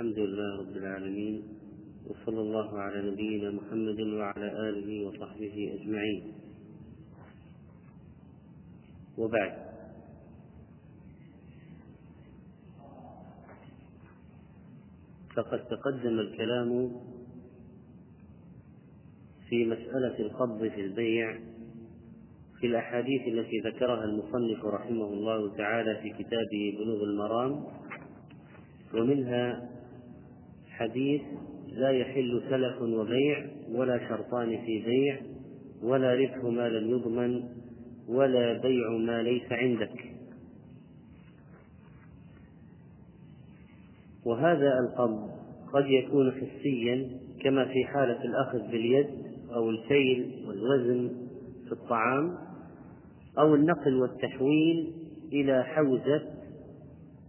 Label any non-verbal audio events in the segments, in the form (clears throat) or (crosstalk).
الحمد لله رب العالمين وصلى الله على نبينا محمد وعلى آله وصحبه أجمعين. وبعد. فقد تقدم الكلام في مسألة القبض في البيع في الأحاديث التي ذكرها المصنف رحمه الله تعالى في كتابه بلوغ المرام ومنها حديث لا يحل سلف وبيع ولا شرطان في بيع ولا ربح ما لم يضمن ولا بيع ما ليس عندك. وهذا القبض قد يكون حسيا كما في حالة الأخذ باليد أو الكيل والوزن في الطعام أو النقل والتحويل إلى حوزة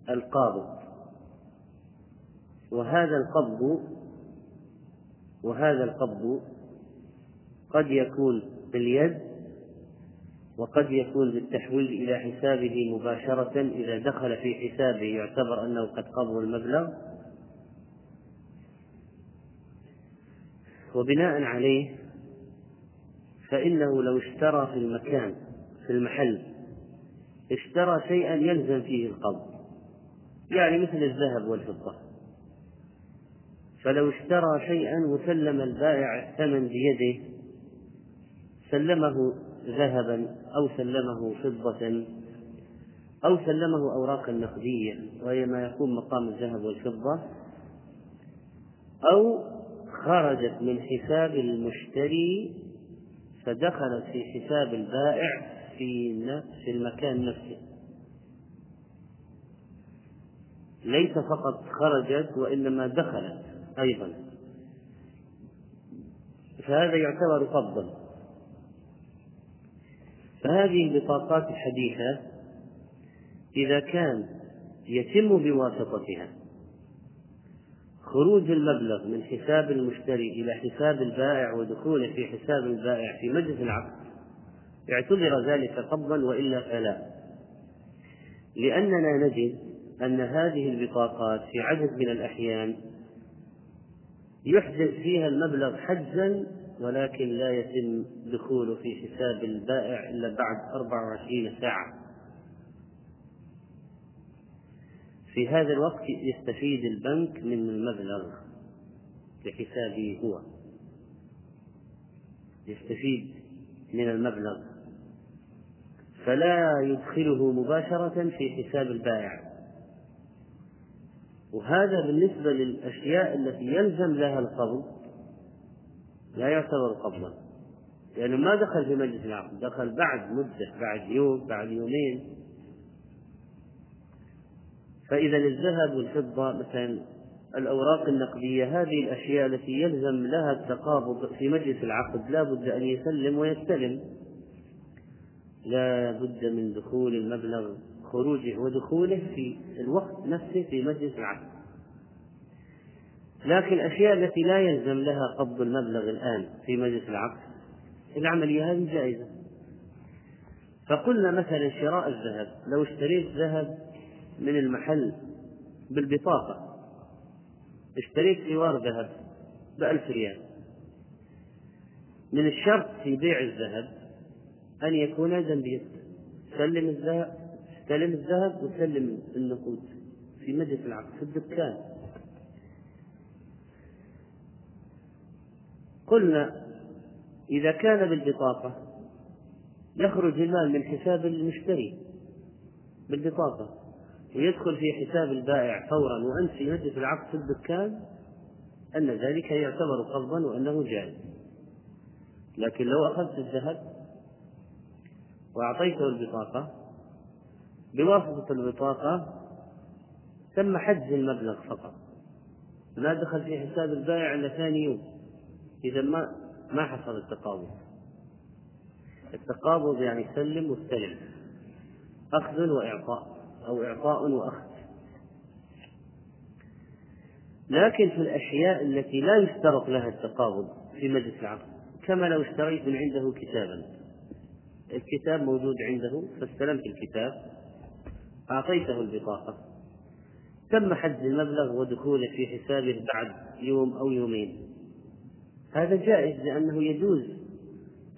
القابض. وهذا القبض وهذا القبض قد يكون باليد وقد يكون بالتحويل إلى حسابه مباشرة إذا دخل في حسابه يعتبر أنه قد قبض المبلغ. وبناء عليه فإنه لو اشترى في المكان في المحل اشترى شيئا يلزم فيه القبض. يعني مثل الذهب والفضة. فلو اشترى شيئا وسلم البائع الثمن بيده سلمه ذهبا أو سلمه فضة أو سلمه أوراقا نقدية وهي ما يكون مقام الذهب والفضة أو خرجت من حساب المشتري فدخلت في حساب البائع في في المكان نفسه. ليس فقط خرجت وإنما دخلت. أيضا. فهذا يعتبر قبضا فهذه البطاقات الحديثة إذا كان يتم بواسطتها خروج المبلغ من حساب المشتري إلى حساب البائع ودخوله في حساب البائع في مجلس العقد اعتبر ذلك قبضا وإلا فلا. لأننا نجد أن هذه البطاقات في عدد من الأحيان يحجز فيها المبلغ حجزا ولكن لا يتم دخوله في حساب البائع إلا بعد 24 ساعة. في هذا الوقت يستفيد البنك من المبلغ لحسابه هو. يستفيد من المبلغ. فلا يدخله مباشرة في حساب البائع. وهذا بالنسبة للأشياء التي يلزم لها القبض لا يعتبر قبضا. لأنه ما دخل في مجلس العقد دخل بعد مدة بعد يوم بعد يومين. فإذا الذهب والفضة مثلا الأوراق النقدية هذه الأشياء التي يلزم لها التقابض في مجلس العقد لا بد أن يسلم ويستلم. لا بد من دخول المبلغ خروجه ودخوله في الوقت نفسه في مجلس العقد لكن الأشياء التي لا يلزم لها قبض المبلغ الآن في مجلس العقد العملية هذه جائزة. فقلنا مثلا شراء الذهب لو اشتريت ذهب من المحل بالبطاقة اشتريت سوار ذهب بألف ريال من الشرط في بيع الذهب أن يكون بيد سلم الذهب استلم الذهب وسلم النقود. في مجلس العقد في الدكان. قلنا إذا كان بالبطاقة يخرج المال من حساب المشتري. بالبطاقة. ويدخل في حساب البائع فورا. وأنت في مجلس العقد في الدكان أن ذلك يعتبر قبضا وأنه جائز. لكن لو أخذت الذهب وأعطيته البطاقة بواسطة البطاقة تم حجز المبلغ فقط. ما دخل في حساب البائع إلا ثاني يوم. إذا ما ما حصل التقابض. التقابض يعني سلم واستلم أخذ وإعطاء أو إعطاء وأخذ. لكن في الأشياء التي لا يشترط لها التقابض في مجلس العقد كما لو اشتريت من عنده كتابا. الكتاب موجود عنده فاستلمت الكتاب. أعطيته البطاقة. تم حجز المبلغ ودخوله في حسابه بعد يوم أو يومين. هذا جائز لأنه يجوز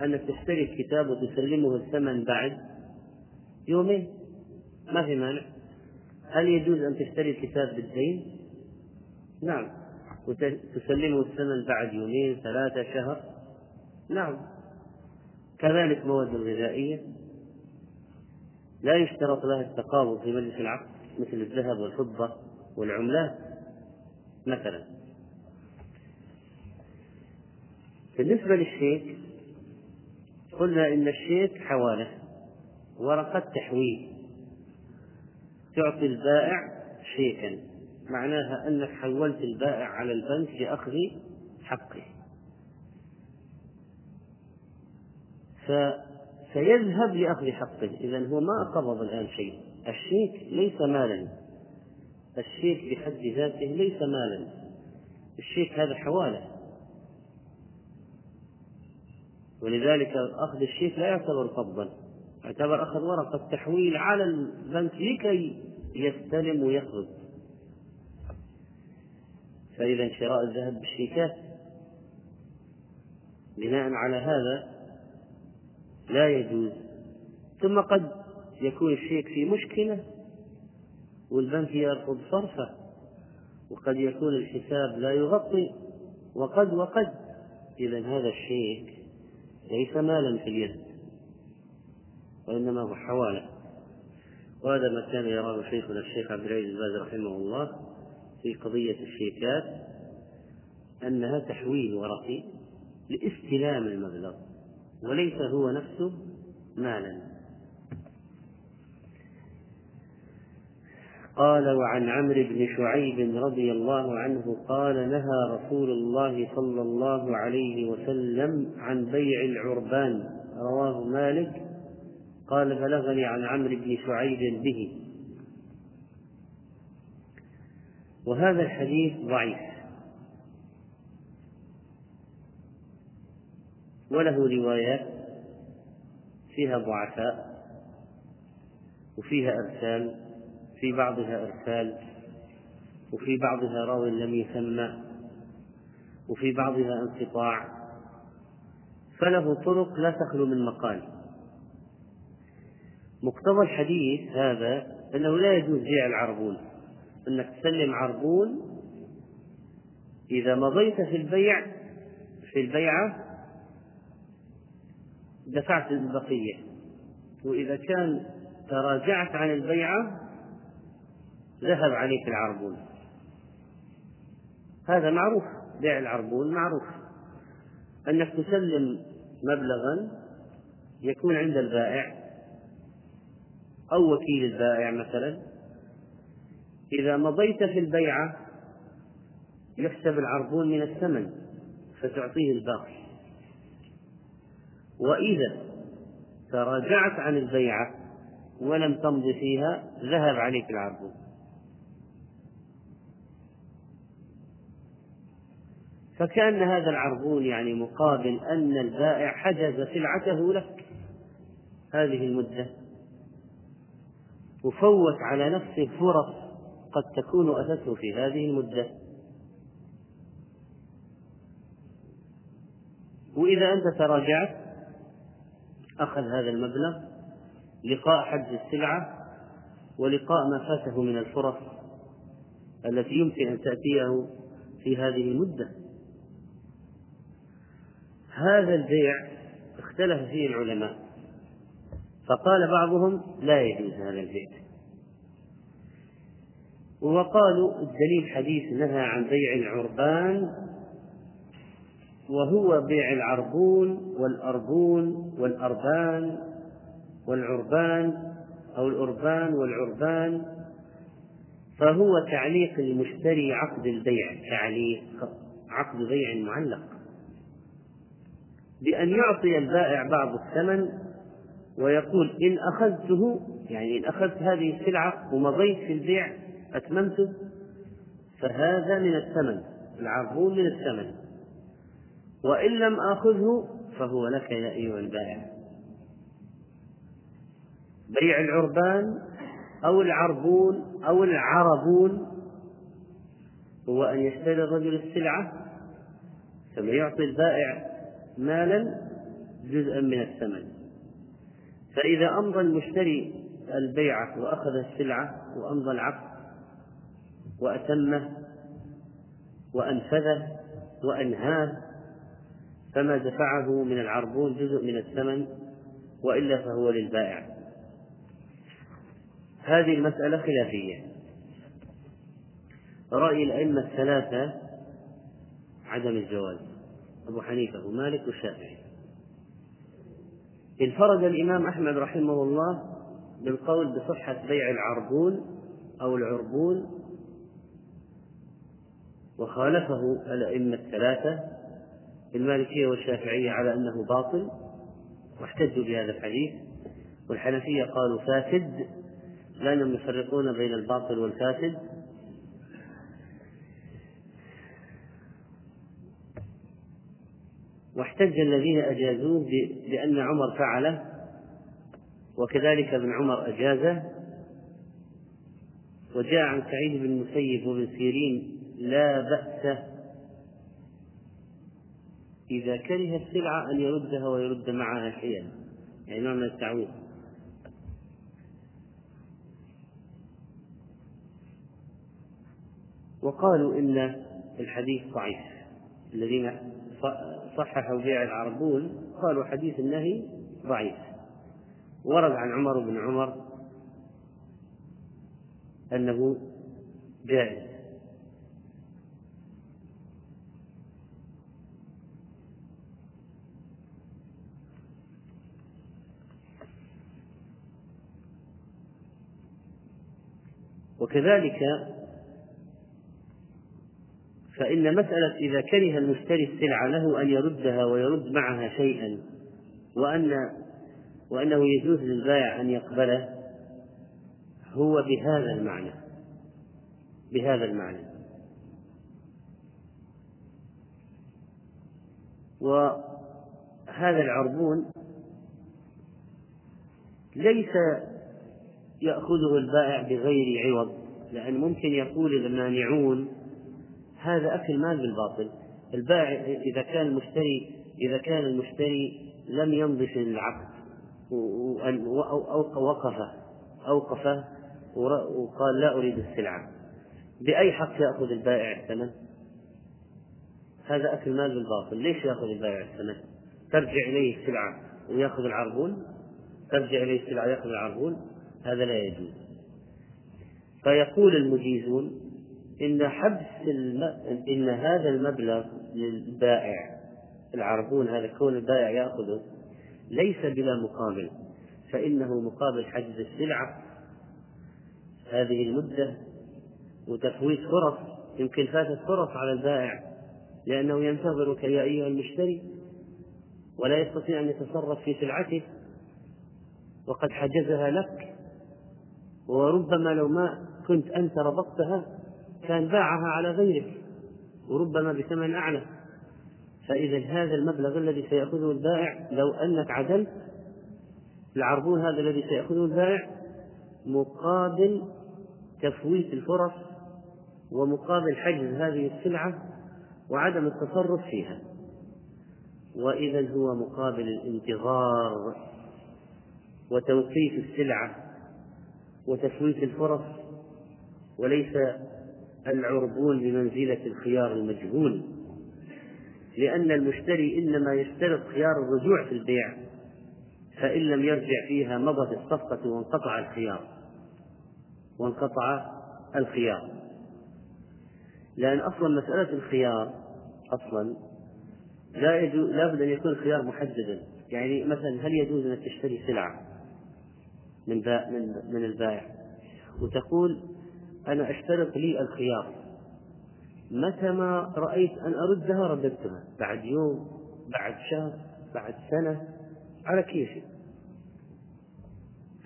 أنك تشتري الكتاب وتسلمه الثمن بعد يومين. ما في مانع. هل يجوز أن تشتري الكتاب بالدين؟ نعم. وتسلمه الثمن بعد يومين ثلاثة شهر؟ نعم. كذلك مواد الغذائية لا يشترط لها التقابض في مجلس العقد مثل الذهب والفضة والعملات مثلا. بالنسبة للشيك قلنا إن الشيك حوالة ورقة تحويل. تعطي البائع شيكا معناها أنك حولت البائع على البنك لأخذ حقه. فسيذهب لأخذ حقه إذا هو ما قبض الآن شيء. الشيك ليس مالا. الشيك بحد ذاته ليس مالا. الشيك هذا حوالة. ولذلك أخذ الشيك لا يعتبر قبضا. يعتبر أخذ ورقة تحويل على البنك لكي يستلم ويقبض فإذا شراء الذهب بالشيكات بناء على هذا لا يجوز. ثم قد يكون الشيك في مشكلة والبنك يرفض صرفه وقد يكون الحساب لا يغطي وقد وقد. إذا هذا الشيك ليس مالا في اليد وإنما هو حوالة. وهذا ما كان يراه شيخنا الشيخ عبد العزيز باز رحمه الله في قضية الشيكات أنها تحويل ورقي لاستلام المبلغ. وليس هو نفسه مالا. قال وعن عمرو بن شعيب رضي الله عنه قال نهى رسول الله صلى الله عليه وسلم عن بيع العربان. رواه مالك. قال بلغني عن عمرو بن شعيب به. وهذا الحديث ضعيف. وله روايات فيها ضعفاء وفيها ارسال في بعضها إرسال وفي بعضها راو لم يسمى وفي بعضها انقطاع. فله طرق لا تخلو من مقال. مقتضى الحديث هذا أنه لا يجوز بيع العربون أنك تسلم عربون إذا مضيت في البيع في البيعة دفعت البقية. وإذا كان تراجعت عن البيعة ذهب عليك العربون. هذا معروف بيع العربون معروف. أنك تسلم مبلغا يكون عند البائع أو وكيل البائع مثلا. إذا مضيت في البيعة يحسب العربون من الثمن فتعطيه الباقي. وإذا تراجعت عن البيعة ولم تمض فيها ذهب عليك العربون فكأن هذا العربون يعني مقابل أن البائع حجز سلعته لك. هذه المدة وفوت على نفسه فرص قد تكون أتته في هذه المدة. وإذا أنت تراجعت أخذ هذا المبلغ لقاء حجز السلعة ولقاء ما فاته من الفرص التي يمكن أن تأتيه في هذه المدة. هذا البيع اختلف فيه العلماء فقال بعضهم لا يجوز هذا البيع. وقالوا الدليل حديث نهى عن بيع العربان وهو بيع العربون والأربون والأربان والعربان أو الأربان والعربان فهو تعليق المشتري عقد البيع تعليق عقد بيع معلق. بأن يعطي البائع بعض الثمن ويقول إن أخذته يعني إن أخذت هذه السلعة ومضيت في البيع أتممته فهذا من الثمن العربون من الثمن. وإن لم آخذه فهو لك يا أيها البائع بيع العربان أو العربون أو العربون هو أن يشتري الرجل السلعة ثم يعطي البائع مالا جزءا من الثمن. فإذا أمضى المشتري البيعة وأخذ السلعة وأمضى العقد وأتمه وأنفذه وأنهاه فما دفعه من العربون جزء من الثمن وإلا فهو للبائع. هذه المسألة خلافية. رأي الأئمة الثلاثة عدم الجواز. أبو حنيفة ومالك والشافعي. انفرد الإمام أحمد رحمه الله بالقول بصحة بيع العربون أو العربون وخالفه الأئمة الثلاثة المالكية والشافعية على أنه باطل واحتجوا بهذا الحديث والحنفية قالوا فاسد لأنهم يفرقون بين الباطل والفاسد. واحتج الذين أجازوه بأن عمر فعله وكذلك ابن عمر أجازه. وجاء عن سعيد بن المسيب وابن سيرين لا بأس إذا كره السلعة أن يردها ويرد معها شيئا. يعني نوع من التعويض. وقالوا إن الحديث ضعيف. الذين صححوا بيع العربون قالوا حديث النهي ضعيف. ورد عن عمر بن عمر أنه جائز. وكذلك فإن مسألة إذا كره المشتري السلعة له أن يردها ويرد معها شيئا وأن وأنه يجوز للبائع أن يقبله هو بهذا المعنى. بهذا المعنى. وهذا العربون ليس يأخذه البائع بغير عوض. لأن ممكن يقول المانعون هذا أكل مال بالباطل. البائع إذا كان المشتري إذا كان المشتري لم يمضي في العقد أو وقفه أوقفه وقال لا أريد السلعة. بأي حق يأخذ البائع الثمن؟ هذا أكل مال بالباطل. ليش يأخذ البائع الثمن؟ ترجع إليه السلعة ويأخذ العربون؟ ترجع إليه السلعة ويأخذ العربون؟ هذا لا يجوز. فيقول المجيزون إن حبس الم... إن هذا المبلغ للبائع العربون هذا كون البائع يأخذه ليس بلا مقابل فإنه مقابل حجز السلعة. هذه المدة وتفويت فرص يمكن فاتت فرص على البائع لأنه ينتظرك يا أيها المشتري ولا يستطيع أن يتصرف في سلعته وقد حجزها لك وربما لو ما كنت أنت ربطتها كان باعها على غيرك وربما بثمن أعلى. فإذا هذا المبلغ الذي سيأخذه البائع لو أنك عدلت العربون هذا الذي سيأخذه البائع مقابل تفويت الفرص ومقابل حجز هذه السلعة وعدم التصرف فيها. وإذا هو مقابل الانتظار وتوقيف السلعة وتفويت الفرص وليس العربون بمنزلة الخيار المجهول لأن المشتري إنما يشترط خيار الرجوع في البيع فإن لم يرجع فيها مضت الصفقة وانقطع الخيار وانقطع الخيار. لأن أصلا مسألة الخيار أصلا لا يجوز لابد أن يكون الخيار محددا. يعني مثلا هل يجوز أنك تشتري سلعة من من من البائع؟ وتقول أنا أشترط لي الخيار. متى ما رأيت أن أردها رددتها. بعد يوم بعد شهر بعد سنة على كيفي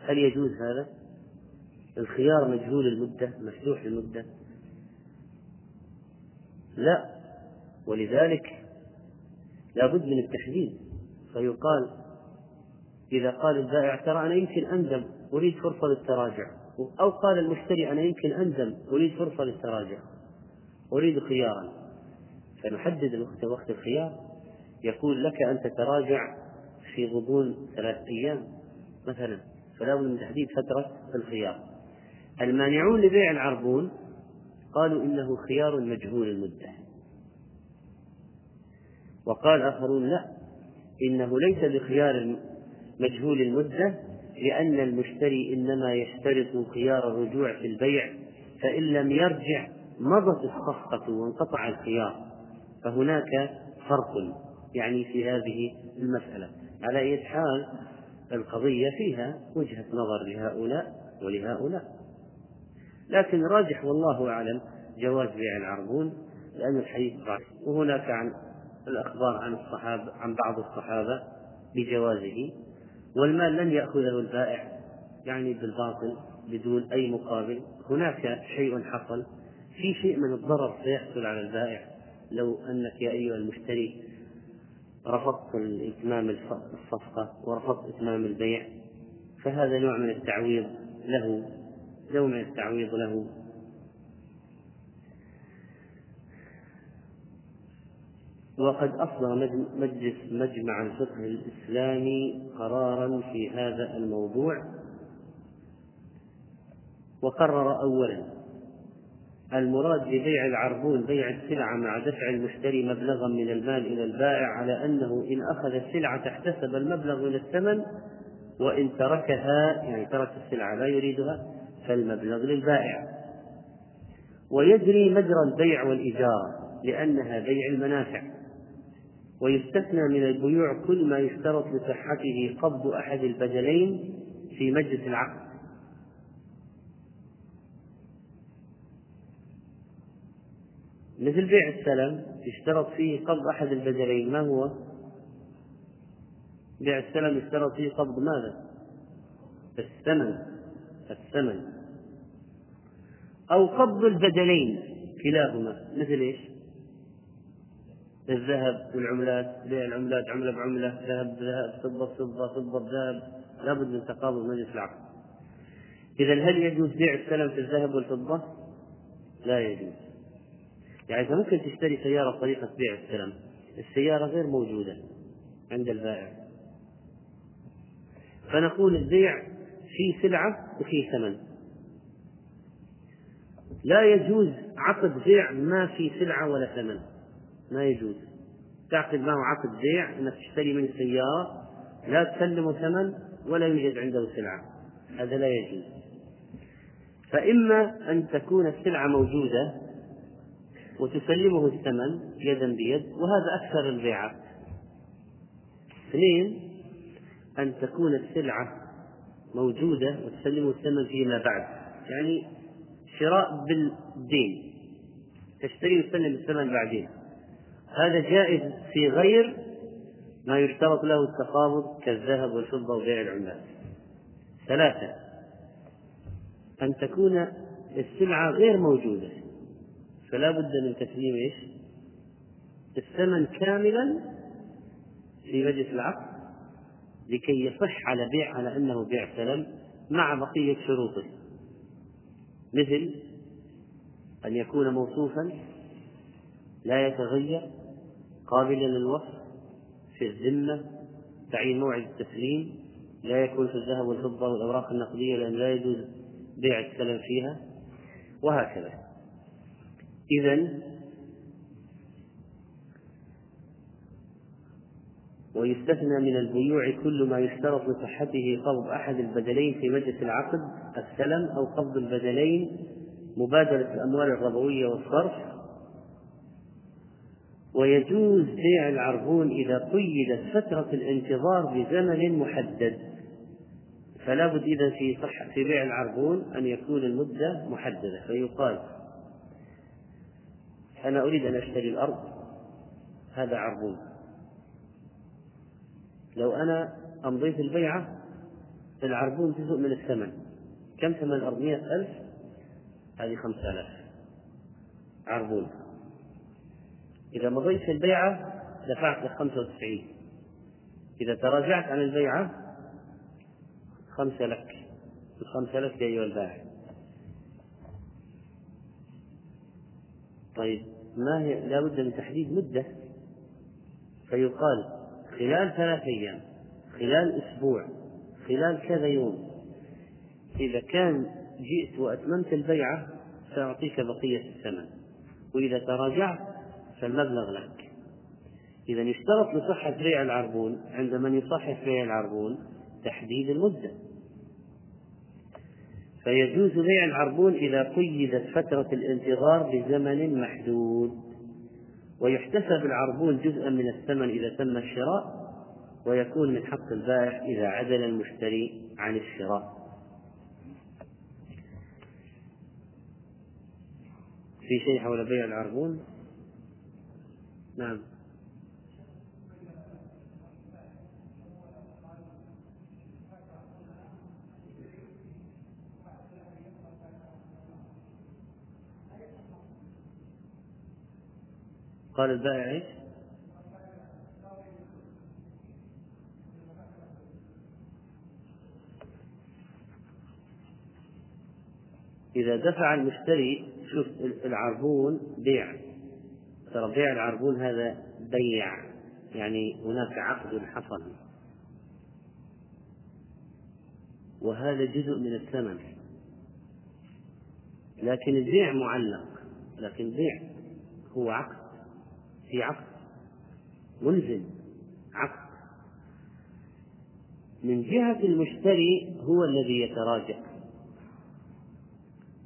هل يجوز هذا؟ الخيار مجهول المدة مفتوح المدة؟ لا. ولذلك لابد من التحديد. فيقال إذا قال البائع ترى أنا يمكن أندم أريد فرصة للتراجع. أو قال المشتري أنا يمكن أندم أريد فرصة للتراجع. أريد خيارا. فنحدد وقت الخيار. يقول لك أن تتراجع في غضون ثلاث أيام مثلا. فلا بد من تحديد فترة الخيار. المانعون لبيع العربون قالوا إنه خيار مجهول المدة. وقال آخرون لا إنه ليس بخيار مجهول المدة لأن المشتري إنما يشترط خيار الرجوع في البيع فإن لم يرجع مضت الصفقة وانقطع الخيار فهناك فرق يعني في هذه المسألة. على أي حال القضية فيها وجهة نظر لهؤلاء ولهؤلاء. لكن راجح والله أعلم جواز بيع العربون لأن الحديث ضعيف وهناك عن الأخبار عن الصحابة عن بعض الصحابة بجوازه والمال لن يأخذه البائع يعني بالباطل بدون أي مقابل. هناك شيء حصل في شيء من الضرر سيحصل على البائع. لو أنك يا أيها المشتري رفضت إتمام الصفقة ورفضت إتمام البيع فهذا نوع من التعويض له نوع من التعويض له. وقد أصدر مجلس مجمع الفقه الإسلامي قرارا في هذا الموضوع. وقرر أولا المراد ببيع العربون بيع السلعة مع دفع المشتري مبلغا من المال إلى البائع على أنه إن أخذ السلعة احتسب المبلغ من الثمن وإن تركها يعني ترك السلعة لا يريدها فالمبلغ للبائع. ويجري مجرى البيع والإجارة لأنها بيع المنافع. ويستثنى من البيوع كل ما يشترط لصحته قبض أحد البدلين في مجلس العقد مثل بيع السلم يشترط فيه قبض أحد البدلين ما هو؟ بيع السلم يشترط فيه قبض ماذا؟ الثمن الثمن أو قبض البدلين كلاهما مثل إيش؟ الذهب والعملات بيع العملات عملة بعملة ذهب بذهب فضة بفضة فضة بذهب لابد من تقابل مجلس العقد. إذا هل يجوز بيع السلم في الذهب والفضة؟ لا يجوز. يعني أنت ممكن تشتري سيارة بطريقة بيع السلم. السيارة غير موجودة عند البائع. فنقول البيع فيه سلعة وفيه ثمن. لا يجوز عقد بيع ما في سلعة ولا ثمن. ما يجوز. تعقد معه عقد بيع إنك تشتري منه سيارة لا تسلمه ثمن ولا يوجد عنده سلعة. هذا لا يجوز. فإما أن تكون السلعة موجودة وتسلمه الثمن يدا بيد وهذا أكثر البيعات اثنين أن تكون السلعة موجودة وتسلمه الثمن فيما بعد. يعني شراء بالدين. تشتري وتسلم الثمن بعدين. هذا جائز في غير ما يشترط له التقابض كالذهب والفضة وبيع العملات. ثلاثة أن تكون السلعة غير موجودة. فلا بد من تسليم إيش؟ الثمن كاملا في مجلس العقد لكي يصح على بيع على أنه بيع سلم مع بقية شروطه. مثل أن يكون موصوفا لا يتغير قابلا للوصف في الذمة تعيين موعد التسليم لا يكون في الذهب والفضة والأوراق النقدية لأن لا يجوز بيع السلم فيها وهكذا. إذا ويستثنى من البيوع كل ما يشترط لصحته قبض أحد البدلين في مجلس العقد السلم أو قبض البدلين مبادلة الأموال الربوية والصرف ويجوز بيع العربون إذا قيدت فترة الانتظار بزمن محدد. فلا بد إذا في صح في بيع العربون أن يكون المدة محددة. فيقال أنا أريد أن أشتري الأرض هذا عربون. لو أنا أمضيت البيعة العربون جزء من الثمن. كم ثمن الأرض؟ مئة ألف؟ هذه خمسة آلاف عربون. إذا مضيت في البيعة دفعت لك 95 إذا تراجعت عن البيعة خمسة لك. الخمسة لك يا أيها البائع طيب ما هي؟ لا بد من تحديد مدة. فيقال خلال ثلاث أيام خلال أسبوع خلال كذا يوم. إذا كان جئت وأتممت البيعة سأعطيك بقية الثمن. وإذا تراجعت فالمبلغ لك. إذا يشترط لصحة بيع العربون عند من يصحح بيع العربون تحديد المدة. فيجوز بيع العربون إذا قيدت فترة الانتظار بزمن محدود. ويحتسب العربون جزءا من الثمن إذا تم الشراء ويكون من حق البائع إذا عدل المشتري عن الشراء. في شيء حول بيع العربون؟ نعم قال البائع إيش؟ إذا دفع المشتري شوف العربون بيع ترى بيع العربون هذا بيع. يعني هناك عقد حصل. وهذا جزء من الثمن. لكن البيع معلق. لكن البيع هو عقد. في عقد. ملزم عقد. من جهة المشتري هو الذي يتراجع.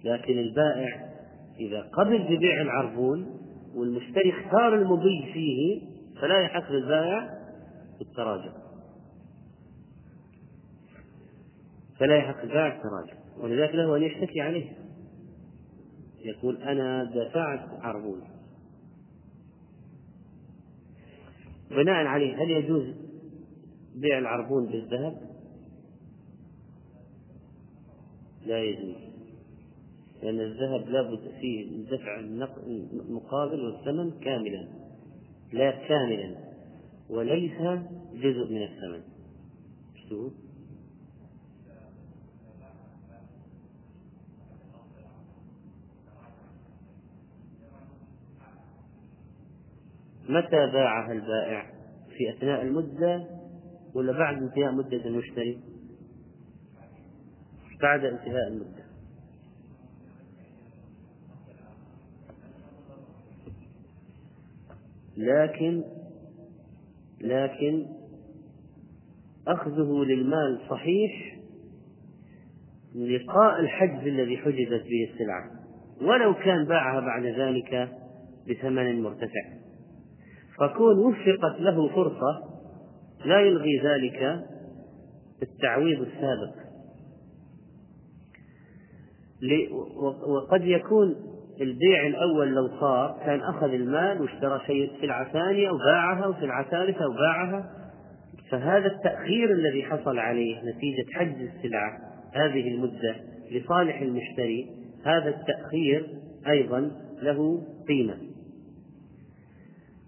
لكن البائع إذا قبل ببيع العربون والمشتري اختار المضي فيه فلا يحق للبائع التراجع. فلا يحق البائع التراجع. ولذلك له أن يشتكي عليه. يقول أنا دفعت عربون بناء عليه هل يجوز بيع العربون بالذهب؟ لا يجوز. لأن الذهب لابد فيه دفع المقابل والثمن كاملا لا كاملا وليس جزء من الثمن. متى باعها البائع؟ في أثناء المدة ولا بعد انتهاء مدة المشتري؟ بعد انتهاء المدة. لكن لكن أخذه للمال صحيح لقاء الحجز الذي حجزت به السلعة. ولو كان باعها بعد ذلك بثمن مرتفع. فكون وفقت له فرصة لا يلغي ذلك التعويض السابق. وقد يكون البيع الأول لو صار كان أخذ المال واشترى شيء سلعة ثانية وباعها وسلعة ثالثة وباعها فهذا التأخير الذي حصل عليه نتيجة حجز السلعة هذه المدة لصالح المشتري هذا التأخير أيضا له قيمة.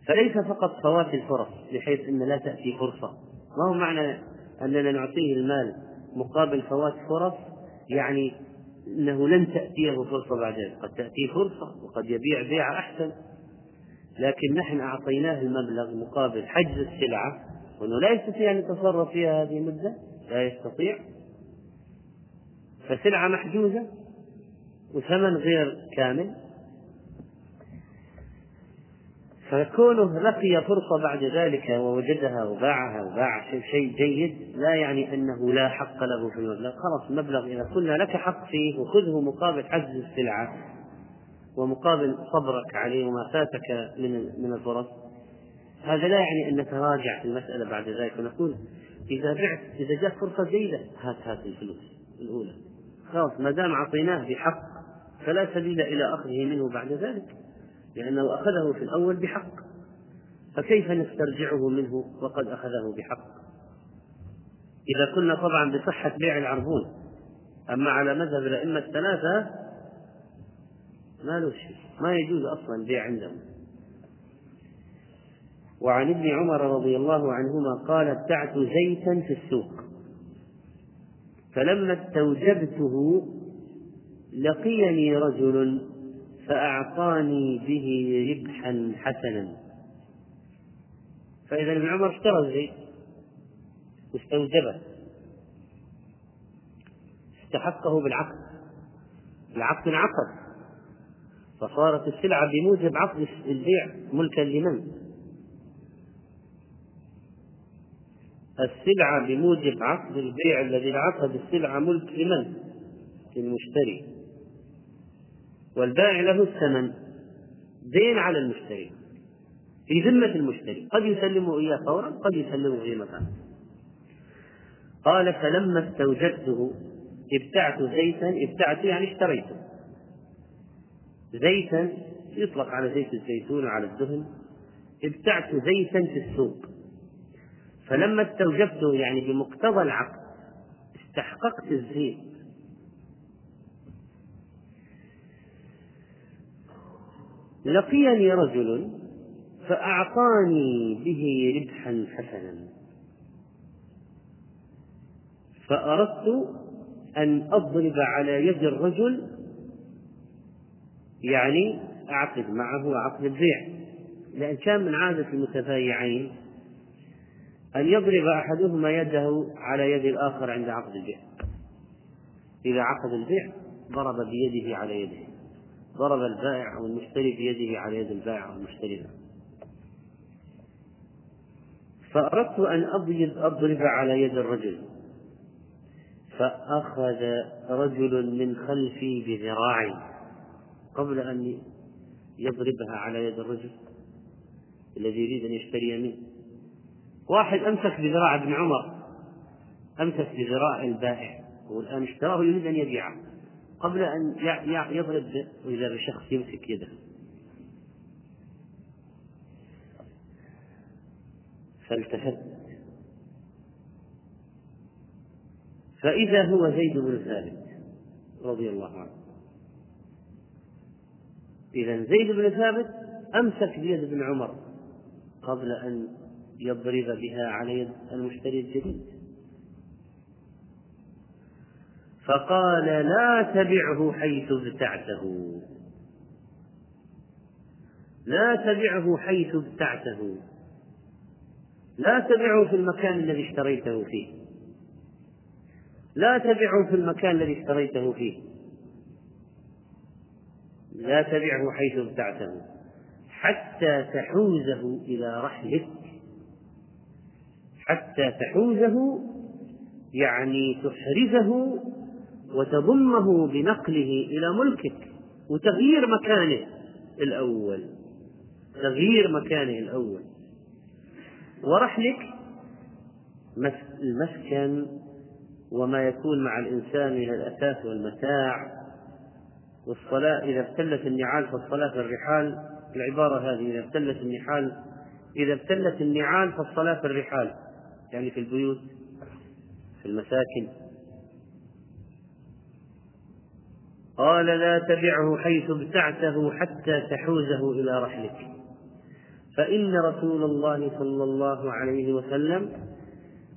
فليس فقط فوات الفرص بحيث أن لا تأتي فرصة. ما هو معنى أننا نعطيه المال مقابل فوات فرص يعني أنه لن تأتيه فرصة بعد ذلك. قد تأتيه فرصة وقد يبيع بيع أحسن. لكن نحن أعطيناه المبلغ مقابل حجز السلعة وأنه لا يستطيع أن يتصرف فيها هذه المدة لا يستطيع. فسلعة محجوزة وثمن غير كامل. فكونه لقي فرصة بعد ذلك ووجدها وباعها وباع شيء جيد لا يعني أنه لا حق له في المبلغ. خلاص المبلغ إذا قلنا لك حق فيه وخذه مقابل حجز السلعة ومقابل صبرك عليه وما فاتك من من الفرص. هذا لا يعني أن نتراجع في المسألة بعد ذلك ونقول إذا بعت إذا جاءت فرصة جيدة هات هات الفلوس الأولى. خلاص ما دام أعطيناه بحق فلا سبيل إلى أخذه منه بعد ذلك. لأنه أخذه في الأول بحق. فكيف نسترجعه منه وقد أخذه بحق؟ إذا كنا طبعا بصحة بيع العربون أما على مذهب الأئمة الثلاثة ما له شيء ما يجوز أصلا البيع عندهم. وعن ابن عمر رضي الله عنهما قال ابتعت زيتا في السوق. فلما استوجبته لقيني رجل فأعطاني به ربحا حسنا. فإذا ابن عمر اشترى الزيت واستوجبه. استحقه بالعقد. العقد انعقد. فصارت السلعة بموجب عقد البيع ملكا لمن؟ السلعة بموجب عقد البيع الذي انعقد السلعة ملك لمن؟ للمشتري. والبائع له الثمن. دين على المشتري. في ذمة المشتري. قد يسلمه إياه فورا قد يسلمه في مكان. قال فلما استوجدته ابتعت زيتا ابتعت يعني اشتريته. زيتا يطلق على زيت الزيتون وعلى الدهن. ابتعت زيتا في السوق. فلما استوجبته يعني بمقتضى العقد استحققت الزيت. لقيني رجل فأعطاني به ربحا حسنا. فأردت أن أضرب على يد الرجل يعني أعقد معه عقد البيع لأن كان من عادة المتبايعين أن يضرب أحدهما يده على يد الآخر عند عقد البيع. إذا عقد البيع ضرب بيده على يده. ضرب البائع أو المشتري بيده على يد البائع أو المشتري فأردت أن أضرب على يد الرجل. فأخذ رجل من خلفي بذراعي قبل أن يضربها على يد الرجل الذي يريد أن يشتري منه. واحد أمسك بذراع ابن عمر أمسك بذراع البائع والآن اشتراه يريد أن يبيعه. قبل أن يضرب وإذا بشخص يمسك يده. فالتفت. فإذا هو زيد بن ثابت رضي الله عنه. إذا زيد بن ثابت أمسك بيد ابن عمر قبل أن يضرب بها على يد المشتري الجديد. فقال لا تبعه حيث ابتعته. لا تبعه حيث ابتعته. لا تبعه في المكان الذي اشتريته فيه. لا تبعه في المكان الذي اشتريته فيه. لا تبعه حيث ابتعته. حتى تحوزه إلى رحلك. حتى تحوزه يعني تحرزه وتضمه بنقله إلى ملكك وتغيير مكانه الأول. تغيير مكانه الأول. ورحلك المسكن وما يكون مع الإنسان من الأثاث والمتاع. والصلاة إذا ابتلت النعال فالصلاة في الرحال العبارة هذه إذا ابتلت النحال إذا ابتلت النعال فالصلاة في الرحال. يعني في البيوت في المساكن. قال لا تبعه حيث ابتعته حتى تحوزه إلى رحلك. فإن رسول الله صلى الله عليه وسلم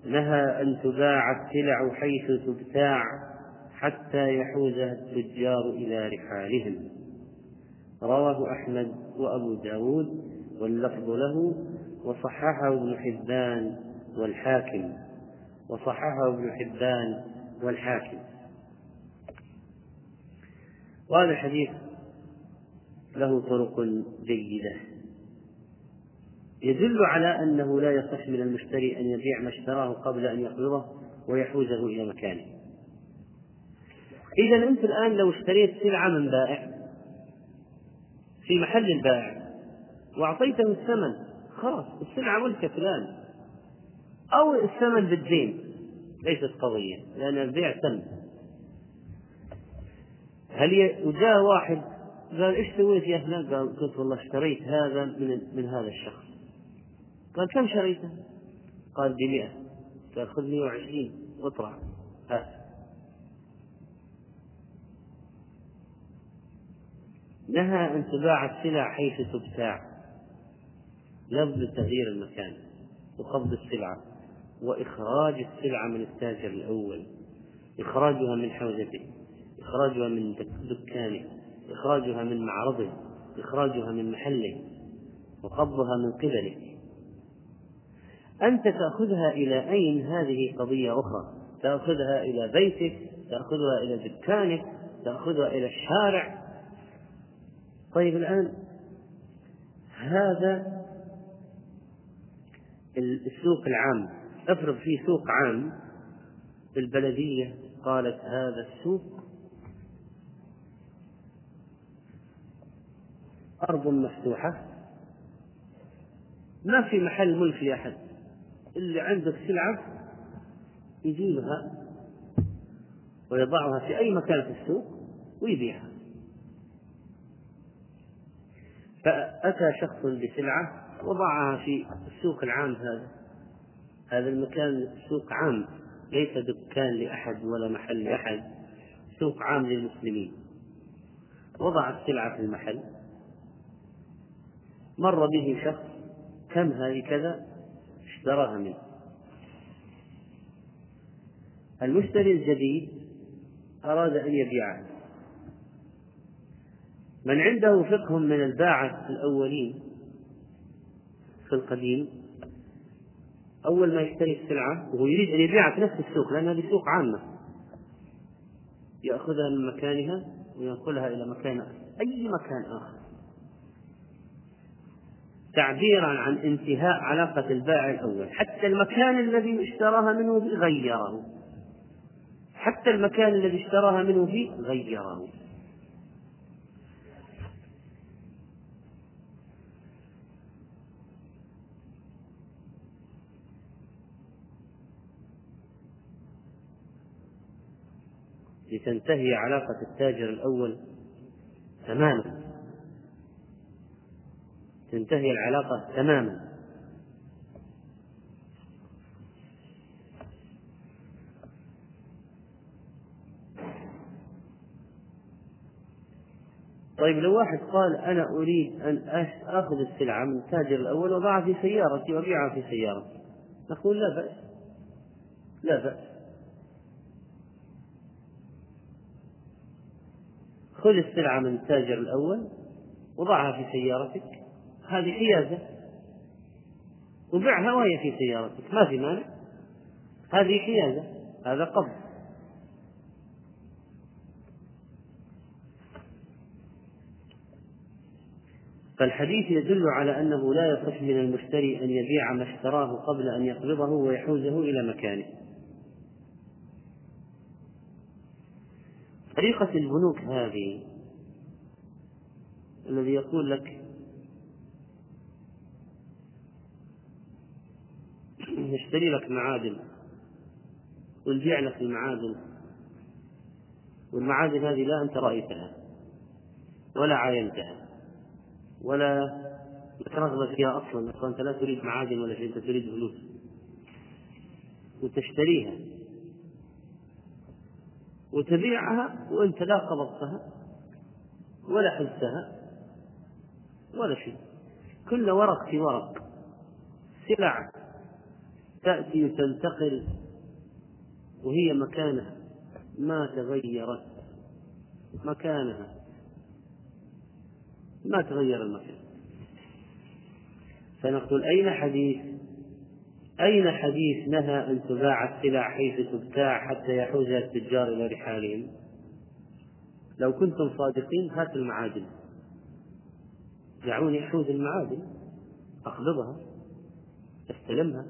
نهى أن تباع السلع حيث تبتاع حتى يحوزها التجار إلى رحالهم. رواه أحمد وأبو داود واللفظ له وصححه ابن حبان والحاكم. وصححه ابن حبان والحاكم. وهذا الحديث له طرق جيدة. يدل على أنه لا يصح من المشتري أن يبيع ما اشتراه قبل أن يقبضه ويحوزه إلى مكانه. إذا أنت الآن لو اشتريت سلعة من بائع في محل البائع وأعطيته الثمن خلاص السلعة ملكك الآن. أو الثمن بالدين ليست قضية لأن البيع تم هل. وجاء واحد قال إيش سويت يا فلان؟ قال قلت والله اشتريت هذا من من هذا الشخص. قال كم شريته؟ قال ب 100 قال خذ 120 واطرح هات نهى أن تباع السلع حيث تبتاع لفظ تغيير المكان وقبض السلعة وإخراج السلعة من التاجر الأول إخراجها من حوزته إخراجها من دكانه إخراجها من معرضه إخراجها من محله وقبضها من قبله. أنت تأخذها إلى أين؟ هذه قضية أخرى. تأخذها إلى بيتك تأخذها إلى دكانك تأخذها إلى الشارع. طيب الآن هذا السوق العام. افرض في سوق عام البلدية قالت هذا السوق أرض مفتوحة. ما في محل ملك لأحد. اللي عنده سلعة يجيبها ويضعها في أي مكان في السوق ويبيعها. فأتى شخص بسلعة وضعها في السوق العام هذا. هذا المكان سوق عام ليس دكان لأحد ولا محل لأحد سوق عام للمسلمين. وضع السلعة في المحل. مر به شخص كم هذه كذا؟ اشتراها منه؟ المشتري الجديد أراد أن يبيعها من عنده فقه من الباعة الأولين في القديم أول ما يشتري السلعة وهو يريد أن يبيعها في نفس السوق لأن هذه سوق عامة. يأخذها من مكانها وينقلها إلى مكان أي مكان آخر؟ تعبيرا عن انتهاء علاقة البائع الأول. حتى المكان الذي اشتراها منه فيه غيره. حتى المكان الذي اشتراها منه فيه غيره. لتنتهي علاقة التاجر الأول تماما. تنتهي العلاقة تماما. طيب لو واحد قال أنا أريد أن آخذ السلعة من التاجر الأول وأضعها في سيارتي وأبيعها في سيارتي. نقول لا بأس. لا بأس. خذ السلعة من التاجر الأول وضعها في سيارتك. هذه حيازة وبعها وهي في سيارتك. ما في مانع. هذه حيازة هذا قبض. فالحديث يدل على أنه لا يصح من المشتري أن يبيع ما اشتراه قبل أن يقبضه ويحوزه إلى مكانه. طريقة البنوك هذه الذي يقول لك نشتري لك معادن. ونبيع لك المعادن. والمعادن هذه لا أنت رأيتها. ولا عاينتها. ولا لك رغبة فيها أصلا. أنت لا تريد معادن ولا شيء أنت تريد فلوس. وتشتريها. وتبيعها وأنت لا قبضتها ولا حزتها ولا شيء. كل ورق في ورق. سلع تأتي وتنتقل وهي مكانها ما تغيرت. مكانها. ما تغير المكان. فنقول أين حديث؟ أين حديث نهى أن تباع السلع حيث تبتاع حتى يحوزها التجار إلى رحالهم؟ لو كنتم صادقين هات المعادن. دعوني أحوز المعادن. أقبضها أستلمها.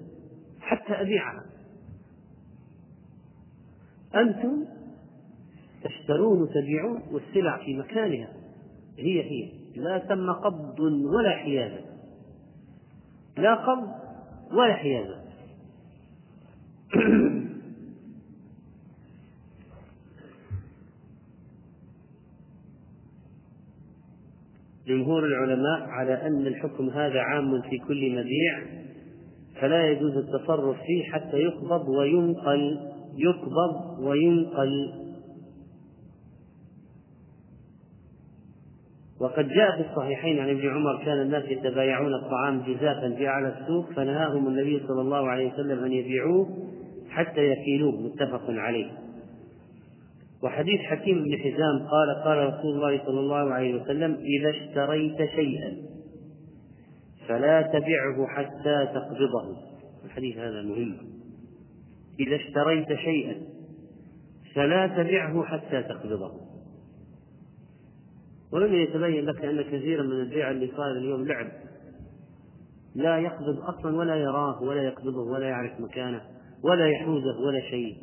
حتى أبيعها. أنتم تشترون وتبيعون والسلع في مكانها. هي هي. لا تم قبض ولا حيازة. لا قبض ولا حيازة. (coughs) جمهور العلماء على أن الحكم هذا عام في كل مبيع. فلا يجوز التصرف فيه حتى يقبض وينقل يقبض وينقل. وقد جاء في الصحيحين عن ابن عمر كان الناس يتبايعون الطعام جزافا في اعلى السوق فنهاهم النبي صلى الله عليه وسلم أن يبيعوه حتى يكيلوه متفق عليه. وحديث حكيم بن حزام قال قال رسول الله صلى الله عليه وسلم إذا اشتريت شيئا فلا تبعه حتى تقبضه. الحديث هذا مهم. إذا اشتريت شيئا فلا تبعه حتى تقبضه. ولم يتبين لك أن كثيرا من البيع اللي صار اليوم لعب. لا يقبض أصلا ولا يراه ولا يقبضه ولا يعرف مكانه ولا يحوزه ولا شيء.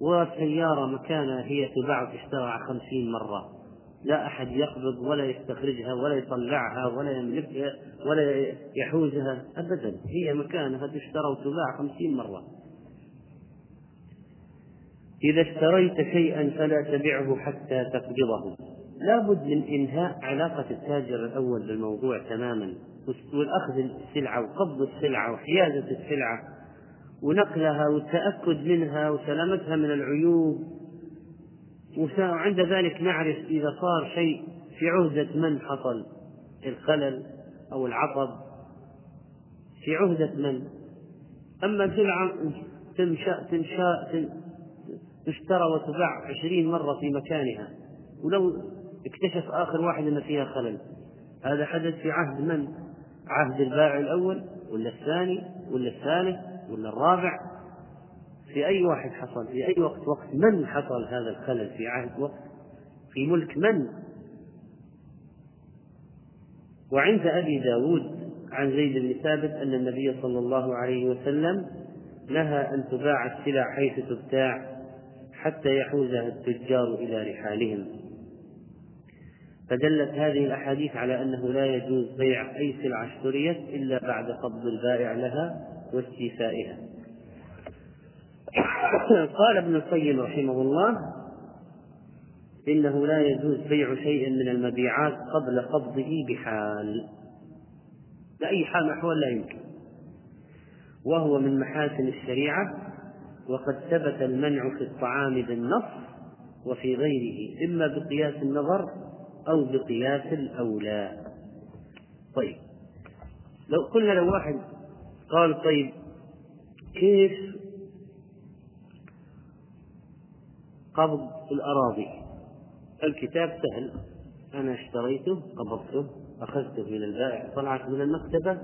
وسيارة مكانها هي تباع تشترى خمسين مرة. لا أحد يقبض ولا يستخرجها ولا يطلعها ولا يملكها ولا يحوزها أبدا. هي مكانها تشترى وتباع خمسين مرة. إذا اشتريت شيئا فلا تبعه حتى تقبضه. لا بد من إنهاء علاقة التاجر الأول بالموضوع تماما. والأخذ السلعة وقبض السلعة وحيازة السلعة ونقلها والتأكد منها وسلامتها من العيوب وعند ذلك نعرف إذا صار شيء في عهدة من حصل؟ الخلل أو العطب. في عهدة من؟ أما سلعة تنشأ تنشأ تشترى وتباع عشرين مرة في مكانها. ولو اكتشف آخر واحد أن فيها خلل. هذا حدث في عهد من؟ عهد البائع الأول ولا الثاني ولا الثالث ولا الرابع؟ في أي واحد حصل في أي وقت وقت من حصل هذا الخلل في عهد وقت؟ في ملك من؟ وعند أبي داود عن زيد بن ثابت أن النبي صلى الله عليه وسلم نهى أن تباع السلع حيث تبتاع حتى يحوزها التجار إلى رحالهم. فدلت هذه الأحاديث على أنه لا يجوز بيع أي سلعة اشتريت إلا بعد قبض البائع لها واستيفائها. (coughs) قال ابن القيم رحمه الله إنه لا يجوز بيع شيء من المبيعات قبل قبضه بحال. بأي حال من الأحوال لا يمكن. وهو من محاسن الشريعة وقد ثبت المنع في الطعام بالنص وفي غيره إما بقياس النظر أو بقياس الأولى. طيب لو قلنا لو واحد قال طيب كيف قبض الأراضي. الكتاب سهل. أنا اشتريته قبضته أخذته من البائع طلعت من المكتبة.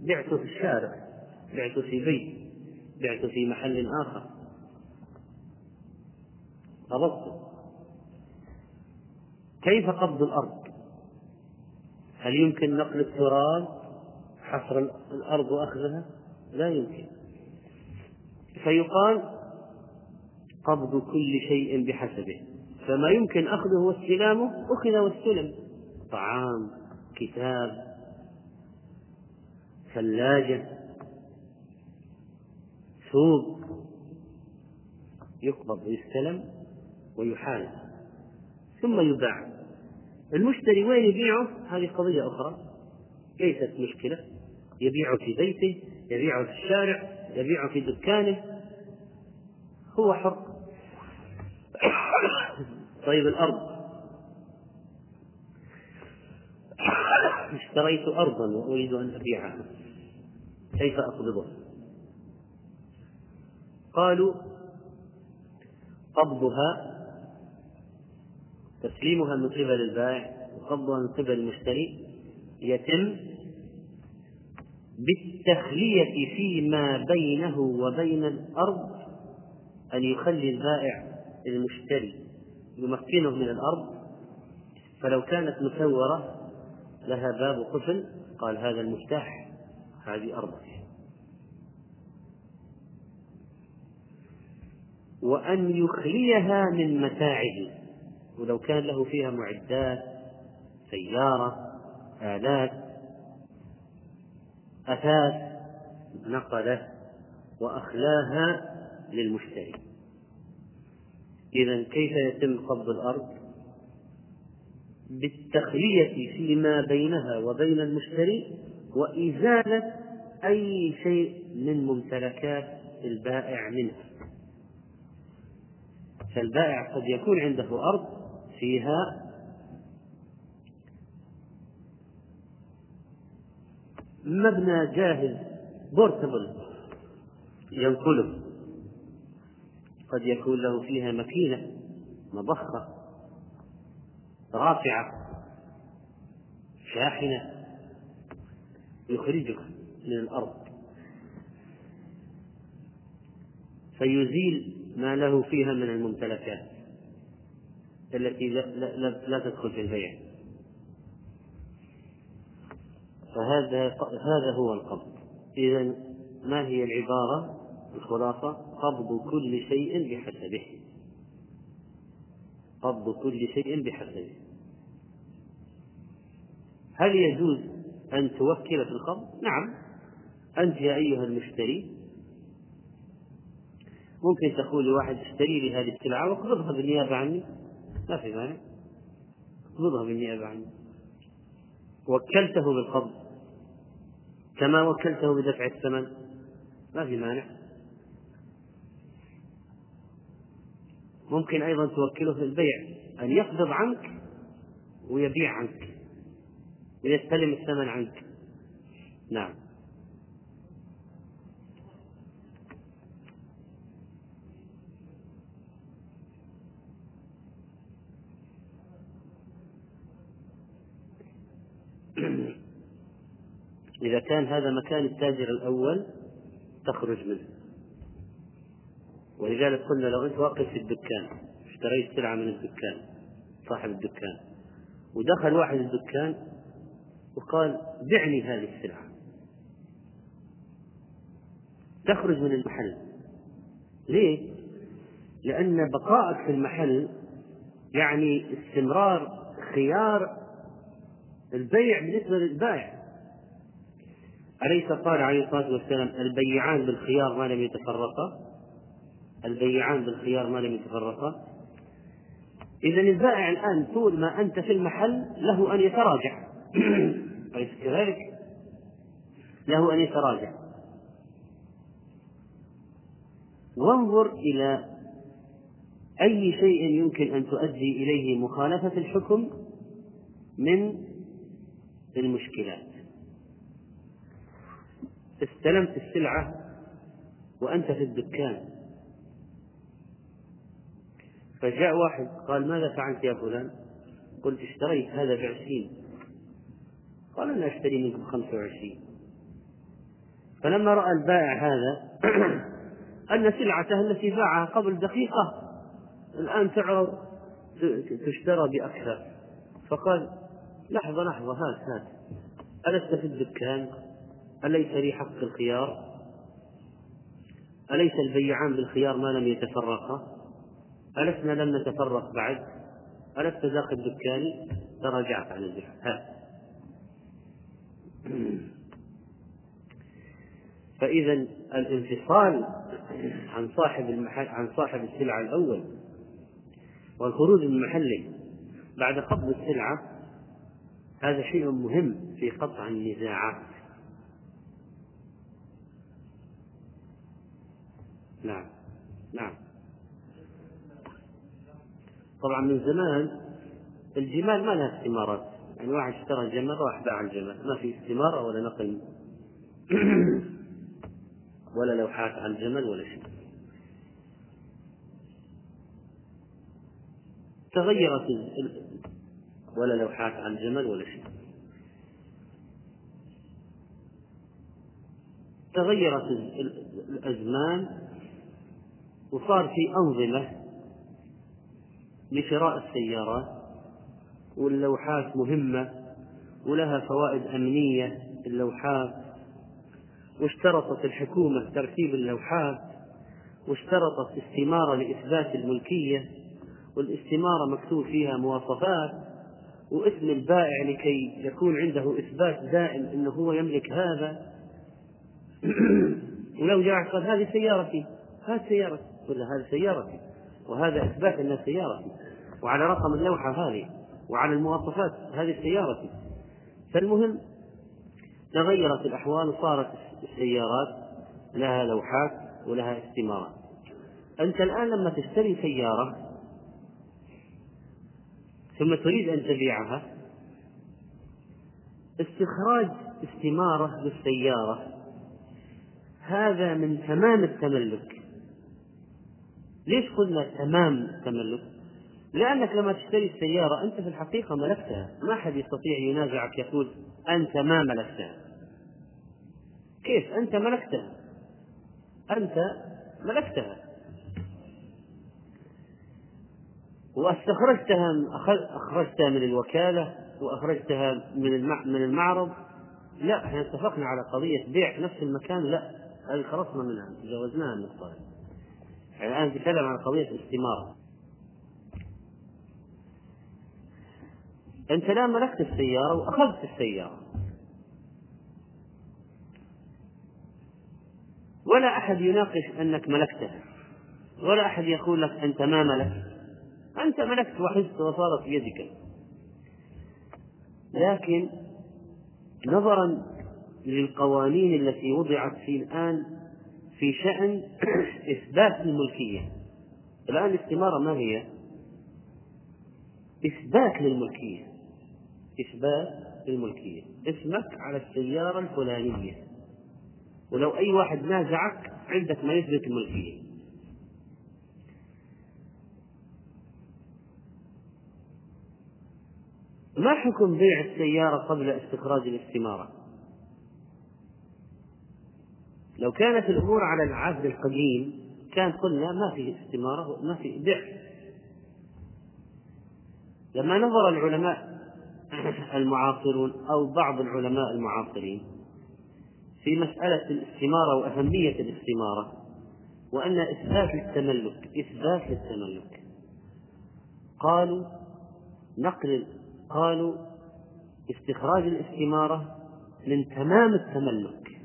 بعته في الشارع. بعته في بيت. بعته في محل آخر. قبضته. كيف قبض الأرض؟ هل يمكن نقل التراب حفر الأرض وأخذها؟ لا يمكن. فيقال قبض كل شيء بحسبه. فما يمكن أخذه واستلامه أخذ واستلم. طعام كتاب ثلاجة ثوب يقبض ويستلم ويحال ثم يباع. المشتري وين يبيعه؟ هذه قضية أخرى. ليست مشكلة. يبيعه في بيته يبيعه في الشارع يبيعه في دكانه. هو حر. طيب الأرض. اشتريت أرضا وأريد أن أبيعها. كيف أقبضها؟ قالوا قبضها تسليمها من قبل البائع وقبضها من قبل المشتري يتم بالتخلية فيما بينه وبين الأرض أن يخلي البائع المشتري يمكنه من الأرض فلو كانت مسورة لها باب قفل قال هذا المفتاح هذه أرضك وأن يخليها من متاعه ولو كان له فيها معدات سيارة آلات أثاث نقلة وأخلاها للمشتري. إذا كيف يتم قبض الأرض؟ بالتخلية فيما بينها وبين المشتري وإزالة أي شيء من ممتلكات البائع منها. فالبائع قد يكون عنده أرض فيها مبنى جاهز بورتبل ينقله. قد يكون له فيها ماكينة مضخة رافعة شاحنة يخرجك من الأرض. فيزيل ما له فيها من الممتلكات التي لا, لا, لا تدخل في البيع. فهذا هذا هو القبض إذا ما هي العبارة الخلاصة؟ قبض كل شيء بحسبه. قبض كل شيء بحسبه. هل يجوز أن توكل في القبض؟ نعم. أنت يا أيها المشتري ممكن تقول لواحد اشتري لي هذه السلعة واقبضها بالنيابة عني ما في مانع. اقبضها بالنيابة عني وكلته بالقبض كما وكلته بدفع الثمن. ما في مانع. ممكن أيضا توكله في البيع أن يقبض عنك ويبيع عنك ويستلم الثمن عنك. نعم. (clears throat) إذا كان هذا مكان التاجر الأول تخرج منه. ولذلك قلنا لو أنت واقف في الدكان اشتريت سلعة من الدكان صاحب الدكان ودخل واحد الدكان وقال بعني هذه السلعة. تخرج من المحل. ليه؟ لأن بقائك في المحل يعني استمرار خيار البيع بالنسبة للبائع. أليس قال عليه الصلاة والسلام البيعان بالخيار ما لم يتفرقا؟ البيعان بالخيار ما لم يتفرقا. إذا البائع الآن طول ما أنت في المحل له أن يتراجع. (coughs) أليس كذلك؟ له أن يتراجع. وانظر إلى أي شيء يمكن أن تؤدي إليه مخالفة الحكم من المشكلات. استلمت السلعة وأنت في الدكان. فجاء واحد قال ماذا فعلت يا فلان؟ قلت اشتريت هذا بعشرين. قال أنا أشتري منك بخمسة وعشرين. فلما رأى البائع هذا (clears throat) أن سلعته التي باعها قبل دقيقة الآن تعرض تشترى بأكثر. فقال لحظة لحظة هات هات. ألست في الدكان؟ أليس لي حق الخيار؟ أليس البيعان بالخيار ما لم يتفرقا؟ ألسنا لم نتفرق بعد؟ ألست ذاك الدكان؟ تراجعت عن ها. فإذا الانفصال عن صاحب المحل عن صاحب السلعة الأول والخروج من محله بعد قبض السلعة هذا شيء مهم في قطع النزاعات. نعم. نعم. طبعا من زمان الجمال ما لها استمارات. يعني واحد اشترى جمل راح باع الجمل. ما في استمارة ولا نقل (clears throat) ولا لوحات عن الجمل ولا شيء. تغيرت ولا لوحات عن الجمل ولا شيء. تغيرت الأزمان وصار في أنظمة لشراء السيارات واللوحات مهمة ولها فوائد أمنية اللوحات. واشترطت الحكومة ترتيب اللوحات واشترطت استمارة لإثبات الملكية والاستمارة مكتوب فيها مواصفات واسم البائع لكي يكون عنده إثبات دائم أنه هو يملك هذا. (clears throat) ولو جاء قال هذه سيارتي هذه سيارتي ولا هذه سيارتي وهذا إثبات أنها سيارتي وعلى رقم اللوحة هذه وعلى المواصفات هذه سيارتي فالمهم تغيرت الأحوال وصارت السيارات لها لوحات ولها استمارات. أنت الآن لما تشتري سيارة ثم تريد أن تبيعها استخراج استمارة للسيارة هذا من تمام التملك. ليش قلنا تمام التملك؟ لأنك لما تشتري السيارة أنت في الحقيقة ملكتها. ما أحد يستطيع ينازعك يقول أنت ما ملكتها. كيف؟ أنت ملكتها. أنت ملكتها. وأستخرجتها أخرجتها من الوكالة وأخرجتها من من المعرض. لا إحنا اتفقنا على قضية بيع في نفس المكان. لا هذه خلصنا منها تجاوزناها النقطة يعني الآن نتكلم عن قضية الاستمارة. أنت لا ملكت السيارة وأخذت السيارة. ولا أحد يناقش أنك ملكتها. ولا أحد يقول لك أنت ما ملكت. أنت ملكت وحزت وصارت في يدك. لكن نظرا للقوانين التي وضعت في الآن في شأن (coughs) إثبات الملكية. الآن الاستمارة ما هي؟ إثبات للملكية. إثبات للملكية. اسمك على السيارة الفلانية. ولو أي واحد نازعك عندك ما يثبت الملكية. ما حكم بيع السيارة قبل استخراج الاستمارة؟ لو كانت الأمور على العهد القديم كان قلنا ما في استمارة ما في بيع لما نظر العلماء (clears throat) المعاصرون أو بعض العلماء المعاصرين في مسألة الاستمارة وأهمية الاستمارة وأن إثبات التملك إثبات للتملك قالوا نقل قالوا استخراج الاستمارة من تمام التملك.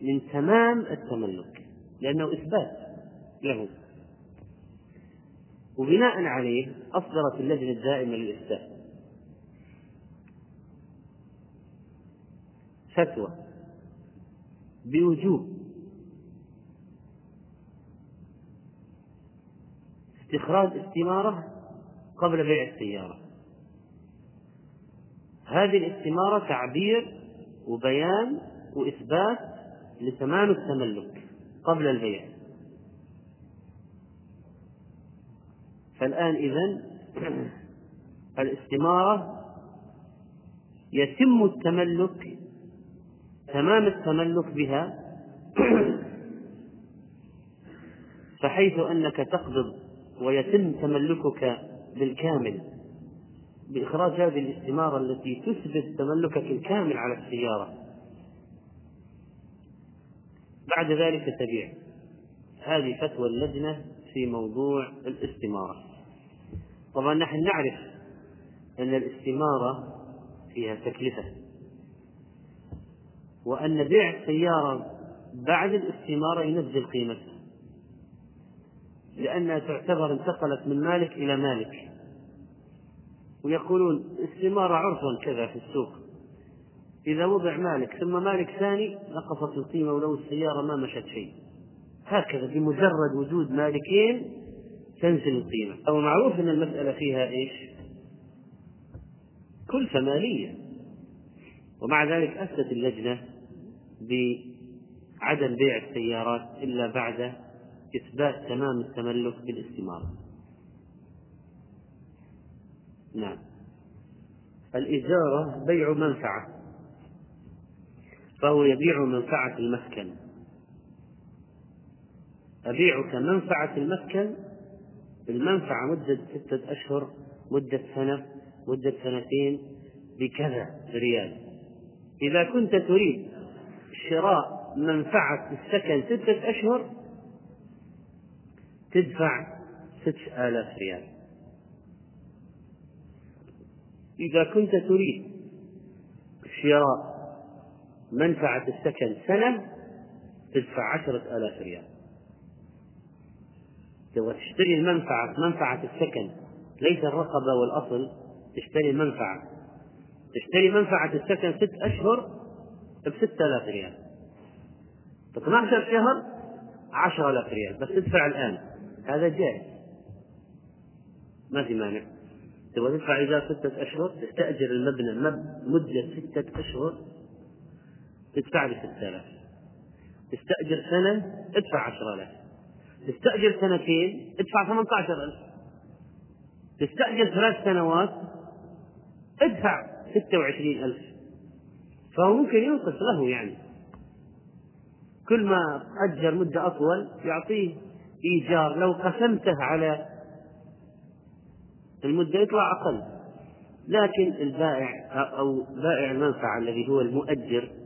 من تمام التملك لأنه إثبات له. وبناء عليه أصدرت اللجنة الدائمة للإفتاء فتوى بوجوب استخراج استمارة قبل بيع السيارة. هذه الاستمارة تعبير وبيان وإثبات لتمام التملك قبل البيع فالآن إذن الاستمارة يتم التملك تمام التملك بها فحيث أنك تقبض ويتم تملكك بالكامل بإخراج هذه الاستمارة التي تثبت تملكك الكامل على السيارة. بعد ذلك تبيع. هذه فتوى اللجنة في موضوع الاستمارة. طبعا نحن نعرف أن الاستمارة فيها تكلفة. وأن بيع السيارة بعد الاستمارة ينزل قيمتها. لأنها تعتبر انتقلت من مالك إلى مالك. ويقولون استمارة عرفا كذا في السوق. إذا وضع مالك ثم مالك ثاني نقصت القيمة ولو السيارة ما مشت شيء. هكذا بمجرد وجود مالكين تنزل القيمة. أو معروف أن المسألة فيها إيش؟ كلفة مالية. ومع ذلك أفتت اللجنة بعدم بيع السيارات إلا بعد إثبات تمام التملك بالاستمارة. نعم. الإجارة بيع منفعة. فهو يبيع منفعة المسكن أبيعك منفعة المسكن المنفعة مدة ستة أشهر مدة سنة مدة سنتين بكذا ريال. إذا كنت تريد شراء منفعة السكن ستة أشهر تدفع ست آلاف ريال. إذا كنت تريد شراء منفعة السكن سنة تدفع عشرة آلاف ريال. تبغى تشتري المنفعة منفعة السكن ليس الرقبة والأصل تشتري المنفعة. تشتري منفعة السكن ست أشهر بستة آلاف ريال. 12 شهر 10000 ريال. بس تدفع الآن. هذا جائز. ما في مانع. تبغى تدفع إيجار ستة أشهر تستأجر المبنى مدة ستة أشهر. تدفع لي ستة آلاف. تستأجر سنة ادفع عشرة آلاف. تستأجر سنتين ادفع ثمانية عشر ألف. تستأجر ثلاث سنوات ادفع ستة وعشرين ألف. فهو ممكن ينقص له يعني. كل ما أجر مدة أطول يعطيه إيجار. لو قسمته على المدة يطلع أقل. لكن البائع أو بائع المنفعة الذي هو المؤجر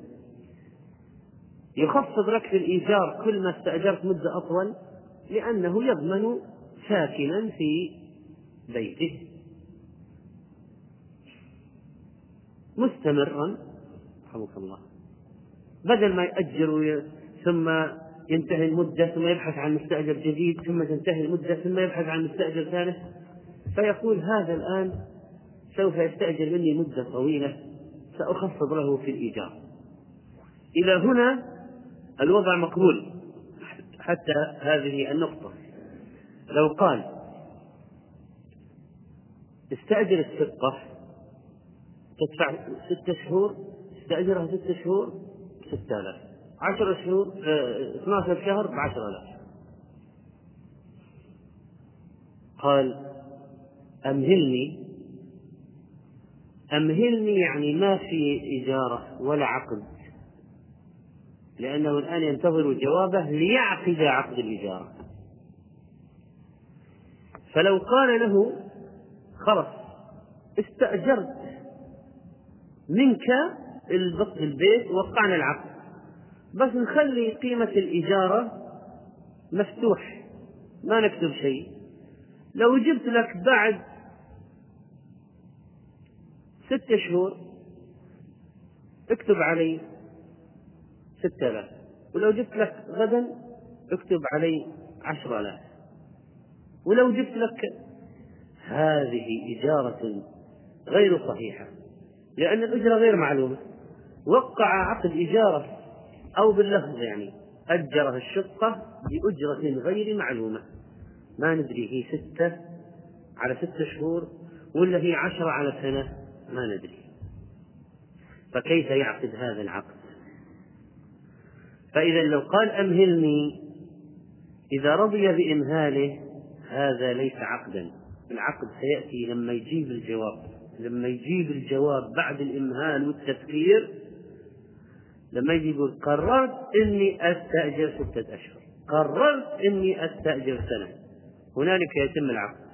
يخفض لك الإيجار كل ما استأجرت مدة أطول لأنه يضمن ساكنا في بيته. مستمرا. رحمك الله. بدل ما يأجر ثم ينتهي المدة ثم يبحث عن مستأجر جديد ثم تنتهي المدة ثم يبحث عن مستأجر ثالث فيقول هذا الآن سوف يستأجر مني مدة طويلة سأخفض له في الإيجار. إلى هنا الوضع مقبول. حتى هذه النقطة. لو قال استأجر الشقة تدفع ستة شهور استأجرها ستة شهور ستة آلاف. عشر شهور آه 12 شهر بعشر آلاف. قال أمهلني. أمهلني يعني ما في إجارة ولا عقد. لأنه الآن ينتظر جوابه ليعقد عقد الإجارة. فلو قال له خلص استأجرت منك البيت وقعنا العقد. بس نخلي قيمة الإجارة مفتوح ما نكتب شيء. لو جبت لك بعد ستة شهور اكتب علي ستة آلاف. ولو جبت لك غدا اكتب علي عشرة آلاف. ولو جبت لك هذه إجارة غير صحيحة لأن الأجرة غير معلومة. وقع عقد إجارة أو باللفظ يعني أجر الشقة بأجرة غير معلومة. ما ندري هي ستة على ستة شهور ولا هي عشرة على سنة ما ندري. فكيف يعقد هذا العقد؟ فإذا لو قال أمهلني إذا رضي بإمهاله هذا ليس عقدا. العقد سيأتي لما يجيب الجواب. لما يجيب الجواب بعد الإمهال والتفكير لما يجي يقول قررت إني أستأجر ستة أشهر. قررت إني أستأجر سنة. هنالك يتم العقد.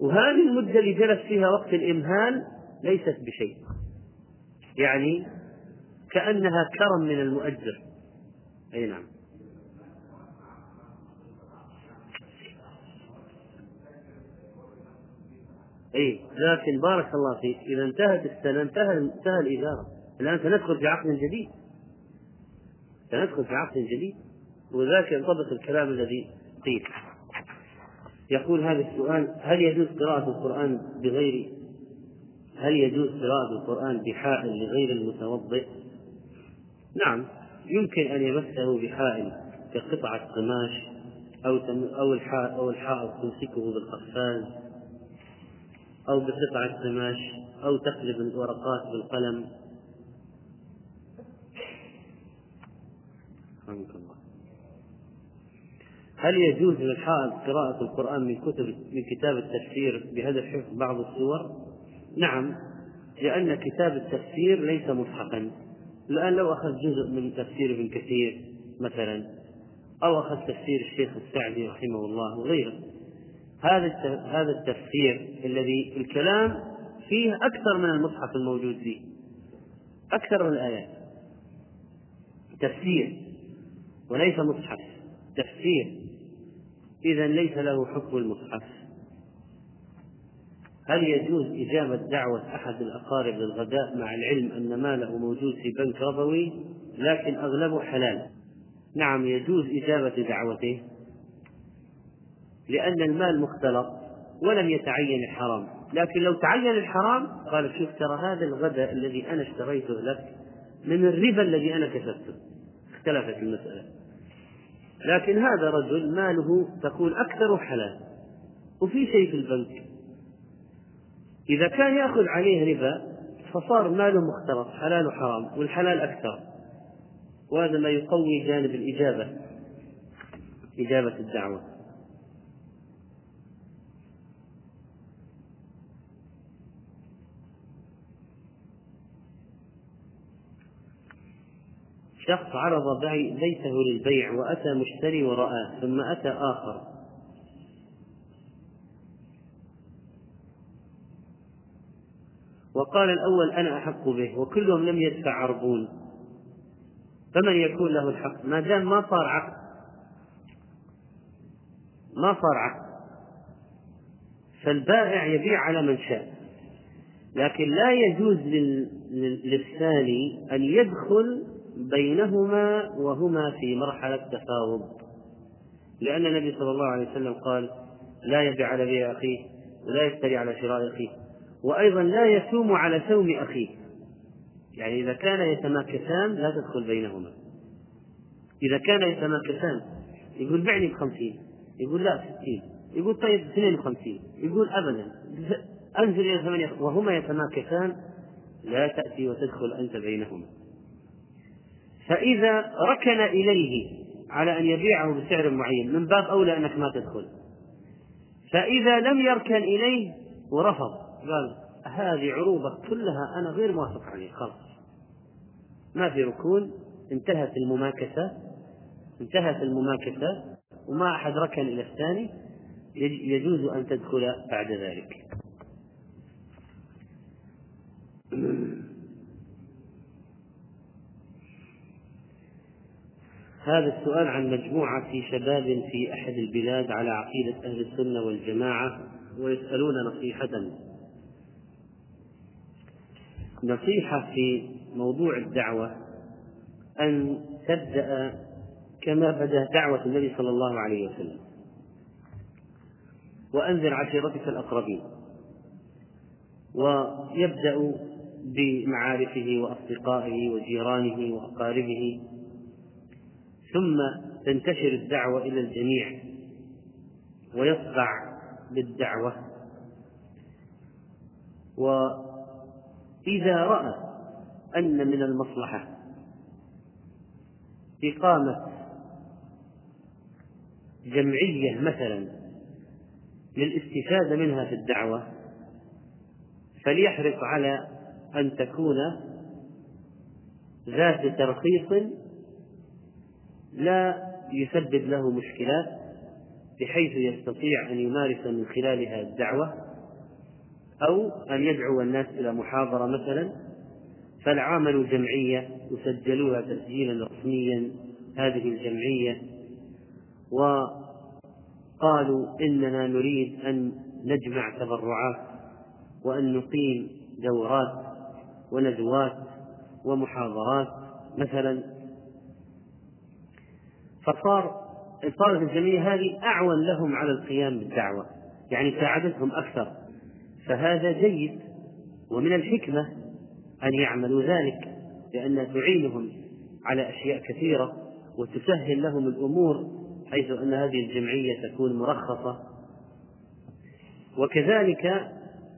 وهذه المدة اللي جلس فيها وقت الإمهال ليست بشيء. يعني كأنها كرم من المؤجر. أي نعم. أي لكن بارك الله فيك إذا انتهت السنة انتهى انتهى الاجاره الآن سندخل في عقد جديد. سندخل في عقد جديد. وذاك ينطبق الكلام الذي قيل. يقول هذا السؤال هل يجوز قراءة القرآن بغير هل يجوز قراءة القرآن بحائل لغير المتوضئ؟ نعم. يمكن أن يمسه بحائل كقطعة قماش أو أو أو الحائط تمسكه بالقفاز أو بقطعة قماش أو تقلب الورقات بالقلم. هل يجوز للحائط قراءة القرآن من كتب من كتاب التفسير بهدف حفظ بعض السور؟ نعم لأن كتاب التفسير ليس مصحفا الآن لو أخذ جزء من تفسير ابن كثير مثلا أو أخذ تفسير الشيخ السعدي رحمه الله وغيره هذا هذا التفسير الذي الكلام فيه أكثر من المصحف الموجود فيه أكثر من الآيات. تفسير وليس مصحف تفسير. إذا ليس له حكم المصحف. هل يجوز إجابة دعوة أحد الأقارب للغداء مع العلم أن ماله موجود في بنك ربوي لكن أغلبه حلال؟ نعم يجوز إجابة دعوته لأن المال مختلط ولم يتعين الحرام. لكن لو تعين الحرام قال شوف ترى هذا الغداء الذي أنا اشتريته لك من الربا الذي أنا كسبته. اختلفت المسألة. لكن هذا رجل ماله تقول أكثر حلال. وفي شيء في البنك إذا كان يأخذ عليه ربا فصار ماله مختلط حلال وحرام والحلال أكثر. وهذا ما يقوي جانب الإجابة إجابة الدعوة. شخص عرض بيته للبيع وأتى مشتري ورآه ثم أتى آخر. وقال الأول أنا أحق به وكلهم لم يدفع عربون. فمن يكون له الحق؟ ما دام ما صار عقد. ما صار عقد. فالبائع يبيع على من شاء. لكن لا يجوز للثاني أن يدخل بينهما وهما في مرحلة تفاوض. لأن النبي صلى الله عليه وسلم قال لا يبيع على بيع أخيه ولا يشتري على شراء أخيه. وأيضا لا يسوم على سوم أخيه. يعني إذا كان يتماكسان لا تدخل بينهما. إذا كان يتماكسان يقول بعني بخمسين يقول لا ستين يقول طيب اثنين وخمسين يقول أبدا. أنزل إلى ثمانية وهما يتماكسان لا تأتي وتدخل أنت بينهما. فإذا ركن إليه على أن يبيعه بسعر معين من باب أولى أنك ما تدخل. فإذا لم يركن إليه ورفض. قال هذه عروضك كلها أنا غير موافق عليه خلاص. ما في ركون انتهت المماكسة انتهت المماكسة وما أحد ركن إلى الثاني. يجوز أن تدخل بعد ذلك. هذا السؤال عن مجموعة شباب في أحد البلاد على عقيدة أهل السنة والجماعة ويسألون نصيحة. نصيحة في موضوع الدعوة أن تبدأ كما بدأ دعوة النبي صلى الله عليه وسلم. وأنذر عشيرتك الأقربين. ويبدأ بمعارفه وأصدقائه وجيرانه وأقاربه. ثم تنتشر الدعوة إلى الجميع. ويصدع بالدعوة. وإذا رأى أن من المصلحة إقامة جمعية مثلا للاستفادة منها في الدعوة فليحرص على أن تكون ذات ترخيص لا يسبب له مشكلات بحيث يستطيع أن يمارس من خلالها الدعوة. أو أن يدعو الناس إلى محاضرة مثلا فالعامل جمعية يسجلوها تسجيلا رسميا هذه الجمعية. وقالوا إننا نريد أن نجمع تبرعات وأن نقيم دورات وندوات ومحاضرات مثلا. فصار صارت الجمعية هذه أعون لهم على القيام بالدعوة يعني ساعدتهم أكثر. فهذا جيد ومن الحكمة أن يعملوا ذلك لأنها تعينهم على أشياء كثيرة وتسهل لهم الأمور حيث أن هذه الجمعية تكون مرخصة. وكذلك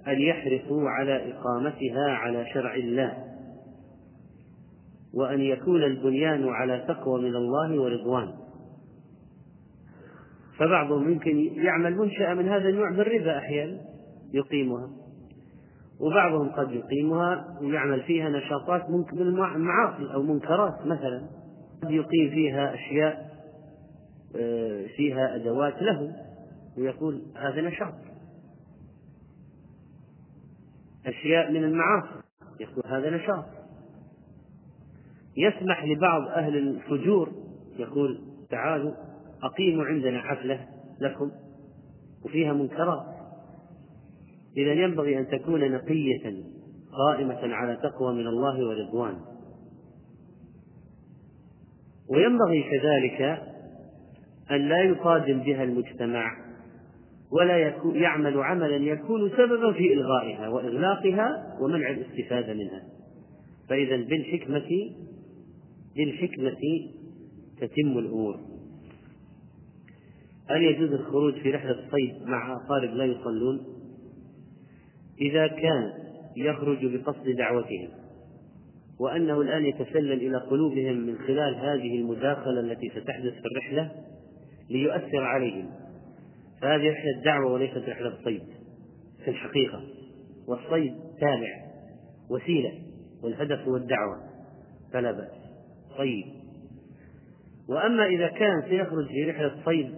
أن يحرصوا على إقامتها على شرع الله وأن يكون البنيان على تقوى من الله ورضوان. فبعضهم يمكن يعمل منشأة من هذا النوع بالربا أحيانا. يقيمها. وبعضهم قد يقيمها ويعمل فيها نشاطات من المعاصي أو منكرات مثلا. قد يقيم فيها أشياء آه، فيها أدوات له ويقول هذا نشاط. أشياء من المعاصي يقول هذا نشاط. يسمح لبعض أهل الفجور يقول تعالوا أقيموا عندنا حفلة لكم وفيها منكرات. إذا ينبغي أن تكون نقية قائمة على تقوى من الله ورضوان. وينبغي كذلك أن لا يصادم بها المجتمع ولا يعمل عملا يكون سببا في إلغائها وإغلاقها ومنع الاستفادة منها. فإذا بالحكمة بالحكمة تتم الأمور. هل يجوز الخروج في رحلة صيد مع أقارب لا يصلون؟ إذا كان يخرج بقصد دعوتهم وأنه الآن يتسلل إلى قلوبهم من خلال هذه المداخلة التي ستحدث في الرحلة ليؤثر عليهم. فهذه رحلة دعوة وليست رحلة صيد في الحقيقة والصيد تابع وسيلة والهدف هو الدعوة فلا بأس. طيب. وأما إذا كان سيخرج في رحلة صيد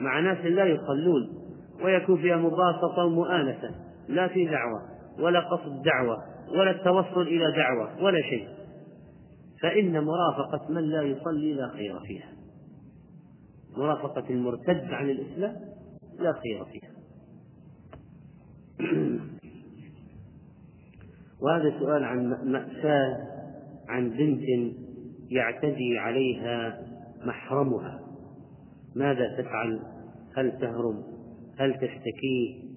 مع ناس لا يصلون ويكون فيها مباسطة ومؤانسة لا في دعوة ولا قصد دعوة ولا التوصل إلى دعوة ولا شيء. فإن مرافقة من لا يصلي لا خير فيها. مرافقة المرتد عن الإسلام لا خير فيها. (clears throat) وهذا سؤال عن مأساة عن بنت يعتدي عليها محرمها. ماذا تفعل؟ هل تهرب هل تشتكيه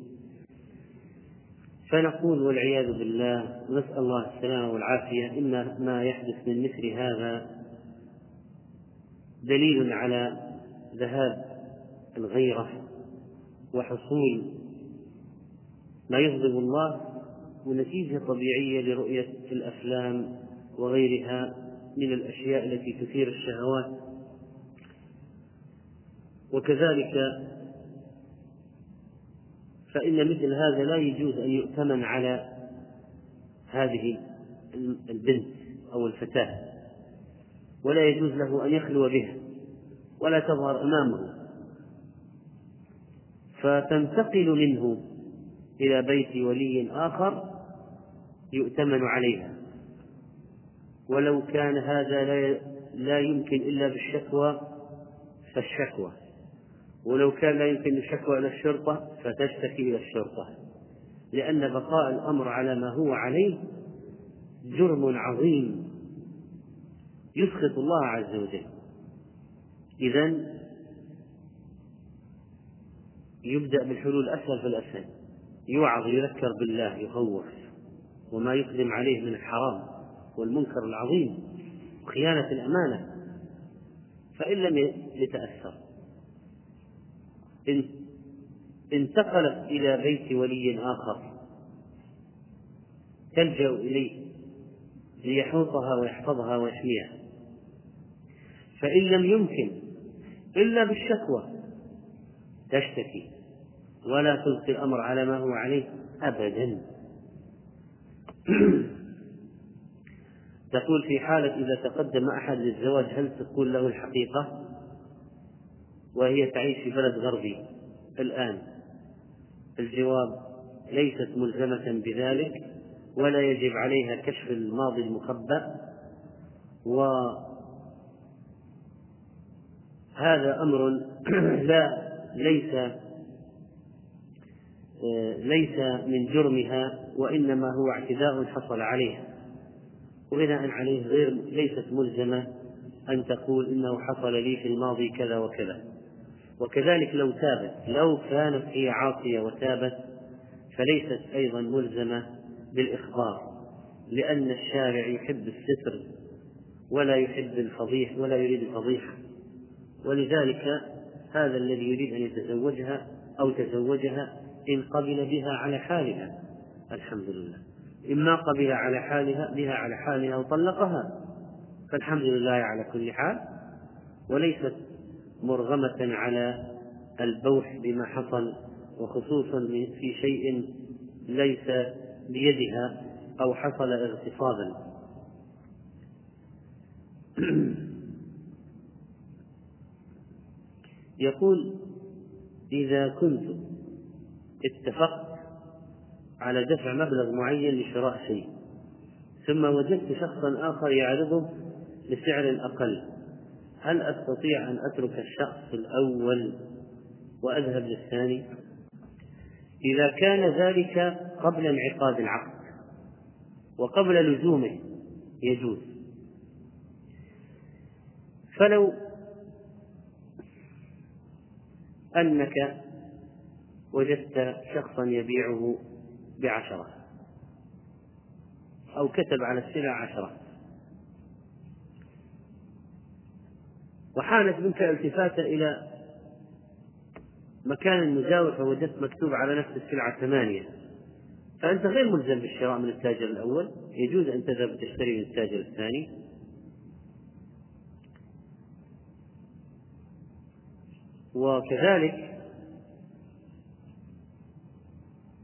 فنقول والعياذ بالله نسأل الله السلامة والعافية إن ما يحدث من مثل هذا دليل على ذهاب الغيرة وحصول ما يغضب الله ونتيجة طبيعية لرؤية الأفلام وغيرها من الأشياء التي تثير الشهوات. وكذلك فإن مثل هذا لا يجوز أن يؤتمن على هذه البنت أو الفتاة ولا يجوز له أن يخلو بها ولا تظهر أمامه. فتنتقل منه إلى بيت ولي آخر يؤتمن عليها. ولو كان هذا لا يمكن إلا بالشكوى فالشكوى ولو كان لا يمكن الشكوى إلى الشرطة فتشتكي إلى الشرطة. لأن بقاء الأمر على ما هو عليه جرم عظيم يسخط الله عز وجل. إذا يبدأ بالحلول الأسهل فالأسهل. يوعظ يذكر بالله يخوف. وما يقدم عليه من الحرام والمنكر العظيم وخيانة الأمانة. فإن لم يتأثر. انتقلت إلى بيت ولي آخر تلجأ إليه ليحوطها ويحفظها ويحميها. فإن لم يمكن إلا بالشكوى تشتكي ولا تلقي الأمر على ما هو عليه أبدا. تقول في حالة إذا تقدم أحد للزواج هل تقول له الحقيقة؟ وهي تعيش في بلد غربي الآن. الجواب ليست ملزمة بذلك ولا يجب عليها كشف الماضي المخبأ. وهذا أمر (clears throat) لا ليس ليس من جرمها وإنما هو اعتداء حصل عليها. وبناء عليه غير ليست ملزمة أن تقول إنه حصل لي في الماضي كذا وكذا. وكذلك لو تابت لو كانت هي عاصية وتابت فليست أيضا ملزمة بالإخبار لأن الشارع يحب الستر ولا يحب الفضيح ولا يريد الفضيحة. ولذلك هذا الذي يريد أن يتزوجها أو تزوجها إن قبل بها على حالها الحمد لله. إما قبل على حالها بها على حالها وطلقها فالحمد لله على كل حال. وليست مرغمة على البوح بما حصل وخصوصا في شيء ليس بيدها أو حصل اغتصابا. (clears throat) يقول إذا كنت اتفقت على دفع مبلغ معين لشراء شيء ثم وجدت شخصا آخر يعرضه بسعر أقل هل أستطيع أن أترك الشخص الأول وأذهب للثاني؟ إذا كان ذلك قبل انعقاد العقد وقبل لزومه يجوز. فلو أنك وجدت شخصا يبيعه بعشرة أو كتب على السلع عشرة وحانت منك التفاتة إلى مكان مجاور فوجدت مكتوب على نفس السلعة ثمانية. فأنت غير ملزم بالشراء من التاجر الأول. يجوز أن تذهب تشتري من التاجر الثاني. وكذلك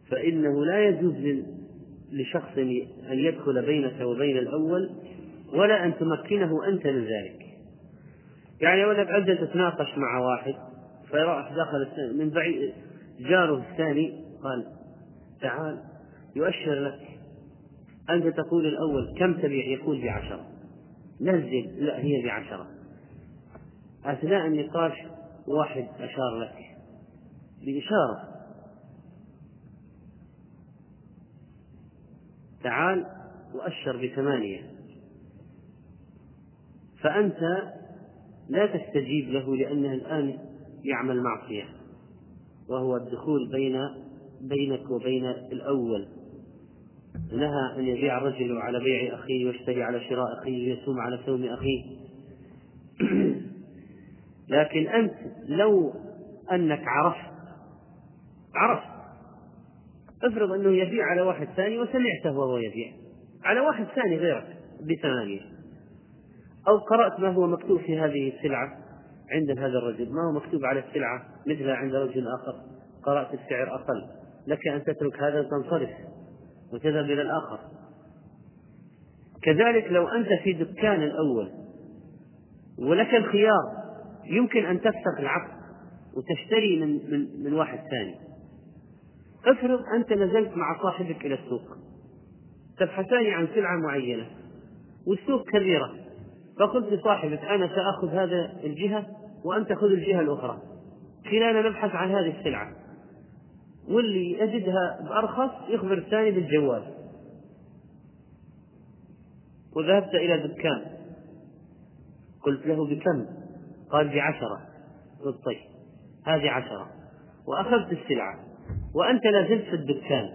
فإنه لا يجوز لشخص أن يدخل بينك وبين الأول ولا أن تمكنه أنت من ذلك. يعني لك أنت تتناقش مع واحد فراح دخل من بعيد جاره الثاني قال تعال يؤشر لك أنت تقول الأول كم تبيع؟ يقول بعشرة. نزل لا هي بعشرة. أثناء النقاش واحد أشار لك بإشارة. تعال وأشر بثمانية. فأنت لا تستجيب له لأنه الآن يعمل معصية وهو الدخول بين بينك وبين الأول. نهى أن يبيع الرجل على بيع أخيه ويشتري على شراء أخيه ويسوم على سوم أخيه. (clears throat) لكن أنت لو أنك عرفت عرفت. افرض أنه يبيع على واحد ثاني وسمعته وهو يبيع على واحد ثاني غيرك بثمانية. أو قرأت ما هو مكتوب في هذه السلعة عند هذا الرجل. ما هو مكتوب على السلعة مثلها عند رجل آخر. قرأت السعر أقل. لك أن تترك هذا وتنصرف وتذهب إلى الآخر. كذلك لو أنت في دكان الأول ولك الخيار يمكن أن تفسخ العقد وتشتري من من من واحد ثاني. افرض أنت نزلت مع صاحبك إلى السوق. تبحثان عن سلعة معينة. والسوق كبيرة. فقلت لصاحبك أنا سآخذ هذا الجهة وأنت خذ الجهة الأخرى. كلانا نبحث عن هذه السلعة. واللي يجدها بأرخص يخبر الثاني بالجوال. وذهبت إلى دكان. قلت له بكم؟ قال بعشرة. قلت طيب هذه عشرة. وأخذت السلعة. وأنت لا زلت في الدكان.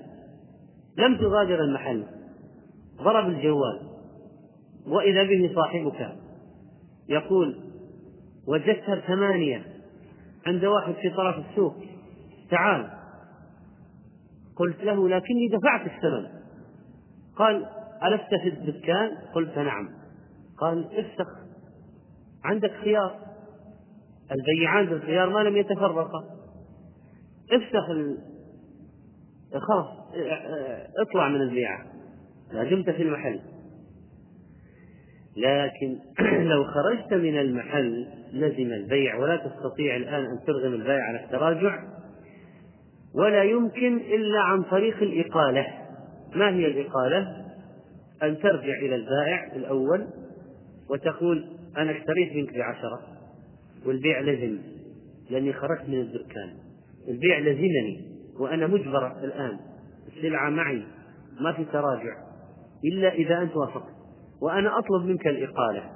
لم تغادر المحل. ضرب الجوال. وإذا به صاحبك. يقول وجدتها بثمانية عند واحد في طرف السوق. تعال. قلت له لكني دفعت الثمن. قال ألست في الدكان؟ قلت نعم. قال افسخ. عندك خيار. البيعان بالخيار ما لم يتفرقا. افسخ. خلاص اطلع من البيعة. لا دمت في المحل. لكن (clears throat) لو خرجت من المحل لزم البيع ولا تستطيع الآن أن ترغم البائع على التراجع ولا يمكن إلا عن طريق الإقالة. ما هي الإقالة؟ أن ترجع إلى البائع الأول وتقول أنا اشتريت منك بعشرة والبيع لزم لأني خرجت من الدكان. البيع لزمني وأنا مجبر الآن. السلعة معي ما في تراجع. إلا إذا أنت وافقت. وأنا أطلب منك الإقالة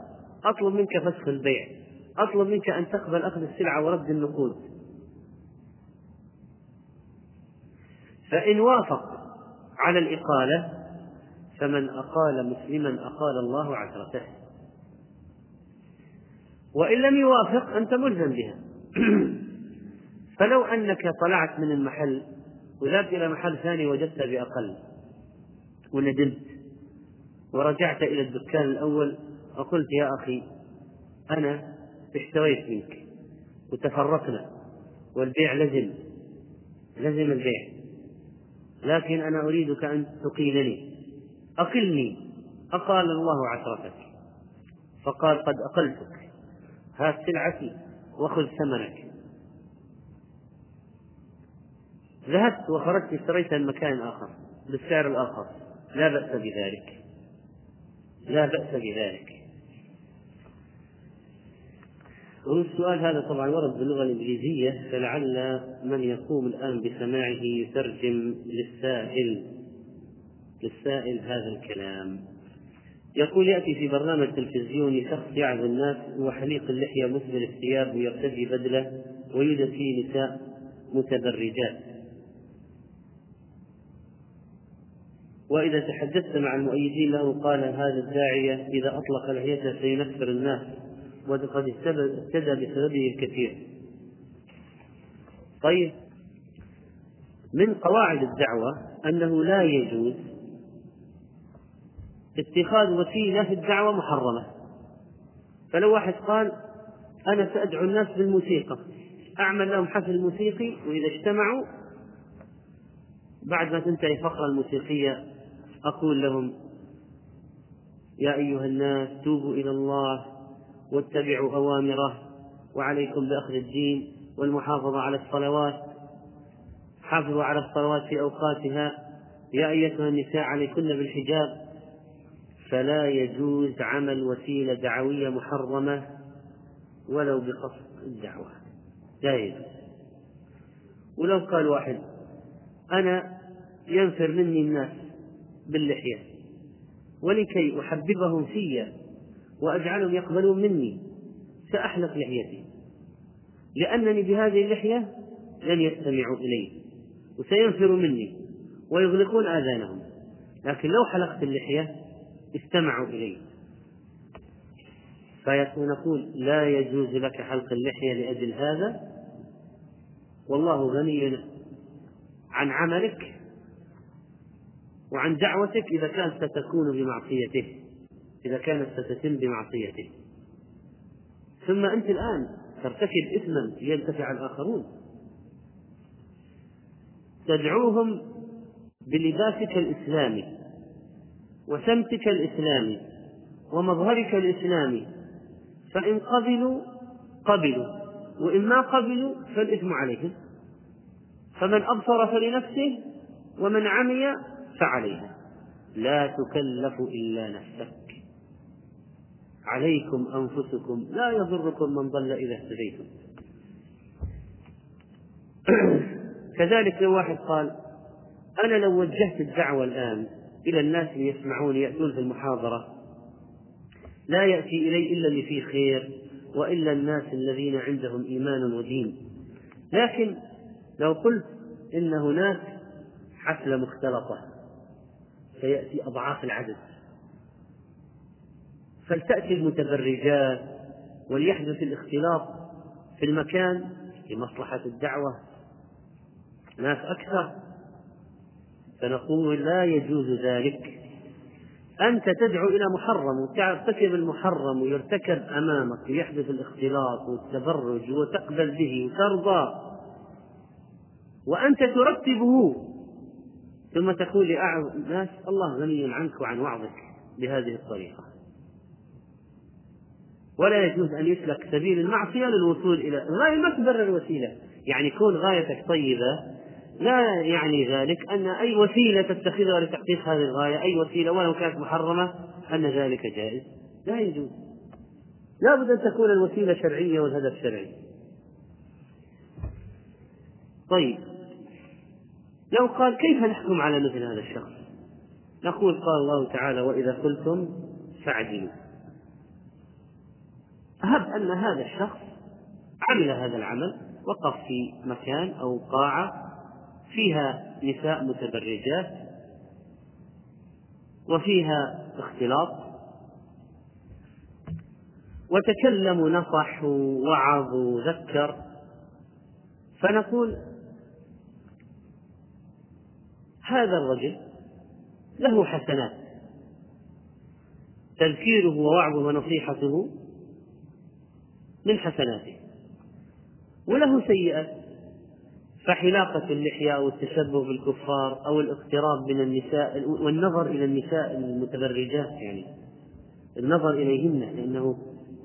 أطلب منك فسخ البيع أطلب منك أن تقبل أخذ السلعة ورد النقود. فإن وافق على الإقالة فمن أقال مسلما أقال الله عثرته وإن لم يوافق أنت ملزم بها. (clears throat) فلو أنك طلعت من المحل وذهبت إلى محل ثاني وجدت بأقل وندمت. ورجعت إلى الدكان الأول وقلت يا أخي أنا اشتريت منك وتفرقنا والبيع لزم لزم البيع لكن أنا أريدك أن تقيلني. أقلني. أقال الله عشرتك. فقال قد أقلتك. هات سلعتي وخذ ثمنك. ذهبت وخرجت اشتريتها من مكان آخر بالسعر الآخر. لا بأس بذلك. لا بأس بذلك. والسؤال هذا طبعا ورد باللغة الإنجليزية فلعل من يقوم الآن بسماعه يترجم للسائل للسائل هذا الكلام. يقول يأتي في برنامج تلفزيوني شخص يعظ الناس وحليق اللحية مثل الثياب ويرتدي بدلة ويوجد فيه نساء متبرجات وإذا تحدثت مع المؤيدين له قال هذا الداعية إذا أطلق لحيته سينفر الناس وقد اهتدى بسببه الكثير. طيب. من قواعد الدعوة أنه لا يجوز اتخاذ وسيلة في الدعوة محرمة. فلو واحد قال أنا سأدعو الناس بالموسيقى أعمل لهم حفل موسيقي وإذا اجتمعوا بعد ما تنتهي الفقرة الموسيقية أقول لهم يا أيها الناس توبوا إلى الله واتبعوا أوامره وعليكم بأخذ الدين والمحافظة على الصلوات. حافظوا على الصلوات في أوقاتها. يا أيتها النساء عليكن بالحجاب. فلا يجوز عمل وسيلة دعوية محرمة ولو بقصد الدعوة. لا يجوز ولو قال واحد أنا ينفر مني الناس. باللحية. ولكي أحببهم في وأجعلهم يقبلون مني سأحلق لحيتي. لأنني بهذه اللحية لن يستمعوا إلي وسينفروا مني ويغلقون آذانهم. لكن لو حلقت اللحية استمعوا إلي. فنقول لا يجوز لك حلق اللحية لأجل هذا. والله غني عن عملك وعن دعوتك إذا كانت ستكون بمعصيته إذا كانت ستتم بمعصيته. ثم أنت الآن ترتكب إثما لينتفع الآخرون. تدعوهم بلباسك الإسلامي وسمتك الإسلامي ومظهرك الإسلامي فإن قبلوا قبلوا وإن ما قبلوا فالإثم عليهم. فمن أبصر فلنفسه ومن عمي فعليها. لا تكلف إلا نفسك. عليكم أنفسكم. لا يضركم من ضل إذا اهتديتم. (clears throat) كذلك لو واحد قال أنا لو وجهت الدعوة الآن إلى الناس اللي يسمعون يأتون في المحاضرة لا يأتي إلي إلا اللي فيه خير وإلا الناس الذين عندهم إيمان ودين. لكن لو قلت إن هناك حفلة مختلطة سيأتي أضعاف العدد. فلتأتي المتبرجات وليحدث الاختلاط في المكان لمصلحة الدعوة. ناس أكثر فنقول لا يجوز ذلك. أنت تدعو إلى محرم وترتكب المحرم ويرتكب أمامك ويحدث الاختلاط والتبرج وتقبل به وترضى. وأنت ترتبه ثم تقول لأعظم الناس الله غني عنك وعن وعظك بهذه الطريقة. ولا يجوز أن يسلك سبيل المعصية للوصول إلى الغاية ما تبرر الوسيلة. يعني كون غايتك طيبة لا يعني ذلك أن أي وسيلة تتخذها لتحقيق هذه الغاية أي وسيلة ولو كانت محرمة أن ذلك جائز. لا يجوز. لا بد أن تكون الوسيلة شرعية والهدف شرعي. طيب. لو قال كيف نحكم على مثل هذا الشخص نقول قال الله تعالى وإذا قلتم فاعدلوا. هب أن هذا الشخص عمل هذا العمل وقف في مكان أو قاعة فيها نساء متبرجات وفيها اختلاط وتكلم ونصح ووعظ وذكر فنقول هذا الرجل له حسنات. تذكيره ووعظه ونصيحته من حسناته. وله سيئات فحلاقة اللحية أو التشبه بالكفار أو الاقتراب من النساء والنظر إلى النساء المتبرجات يعني النظر إليهن لأنه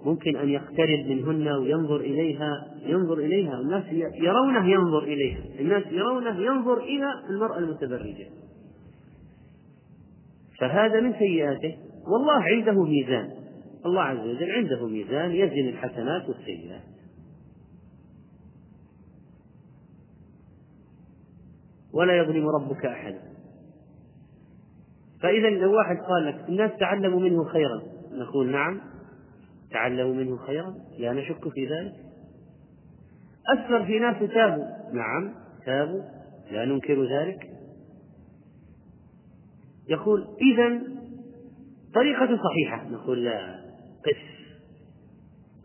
ممكن أن يقترب منهن وينظر إليها ينظر إليها. الناس يرونه ينظر إليها. الناس يرونه ينظر إلى المرأة المتبرجة. فهذا من سيئاته. والله عنده ميزان. الله عز وجل عنده ميزان يزن الحسنات والسيئات. ولا يظلم ربك أحدا فإذا لو واحد قال لك الناس تعلموا منه خيرا نقول نعم. تعلموا منه خيرا؟ لا نشك في ذلك. أكثر في ناس تابوا. نعم تابوا. لا ننكر ذلك. يقول إذا طريقة صحيحة. نقول لا قس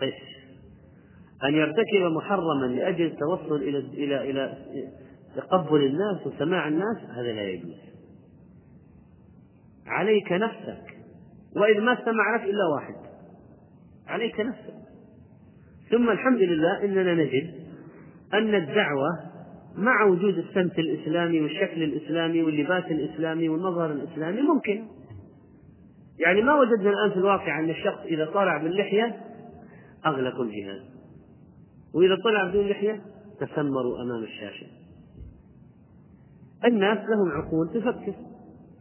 قس. أن يرتكب محرما لأجل التوصل إلى إلى إلى تقبل الناس وسماع الناس هذا لا يجوز. عليك نفسك. وإذ ما استمع لك إلا واحد. عليك نفسك. ثم الحمد لله إننا نجد أن الدعوة مع وجود السمت الإسلامي والشكل الإسلامي واللباس الإسلامي والمظهر الإسلامي ممكن. يعني ما وجدنا الآن في الواقع أن الشخص إذا طلع باللحية أغلق الجهاز وإذا طلع بدون لحية تسمروا أمام الشاشة. الناس لهم عقول تفكر.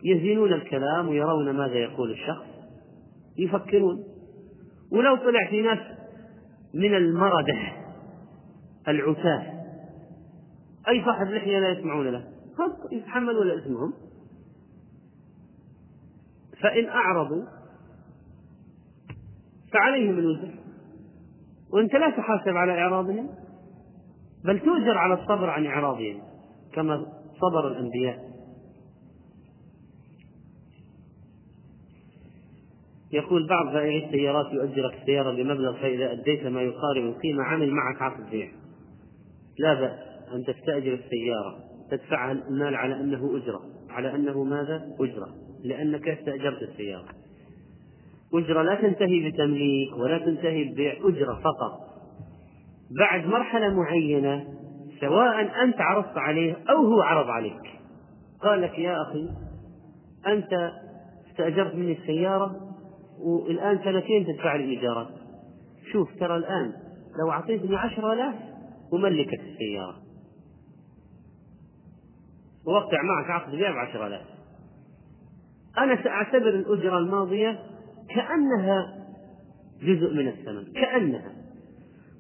يزينون الكلام ويرون ماذا يقول الشخص. يفكرون. ولو طلع في ناس من المردة العتاة. أي صاحب لحية لا يسمعون له. يتحملون اسمهم. فإن أعرضوا فعليهم الوزر. وأنت لا تحاسب على إعراضهم بل تؤجر على الصبر عن إعراضهم كما صبر الأنبياء. يقول بعض بائعي السيارات يؤجرك السيارة بمبلغ فإذا أديت ما يقارب القيمة عمل معك عقد بيع لا بأس أن تستأجر السيارة تدفع المال على أنه أجرة. على أنه ماذا؟ أجرة لأنك استأجرت السيارة. أجرة لا تنتهي بتمليك ولا تنتهي ببيع أجرة فقط. بعد مرحلة معينة سواء أنت عرضت عليه أو هو عرض عليك. قال لك يا أخي أنت استأجرت مني السيارة والآن سنتين تدفع لي إيجارات. شوف ترى الآن لو أعطيتني عشرة آلاف أملكك السيارة. ووقع معك عقد بيع بعشرة آلاف. أنا سأعتبر الأجرة الماضية كأنها جزء من الثمن كأنها.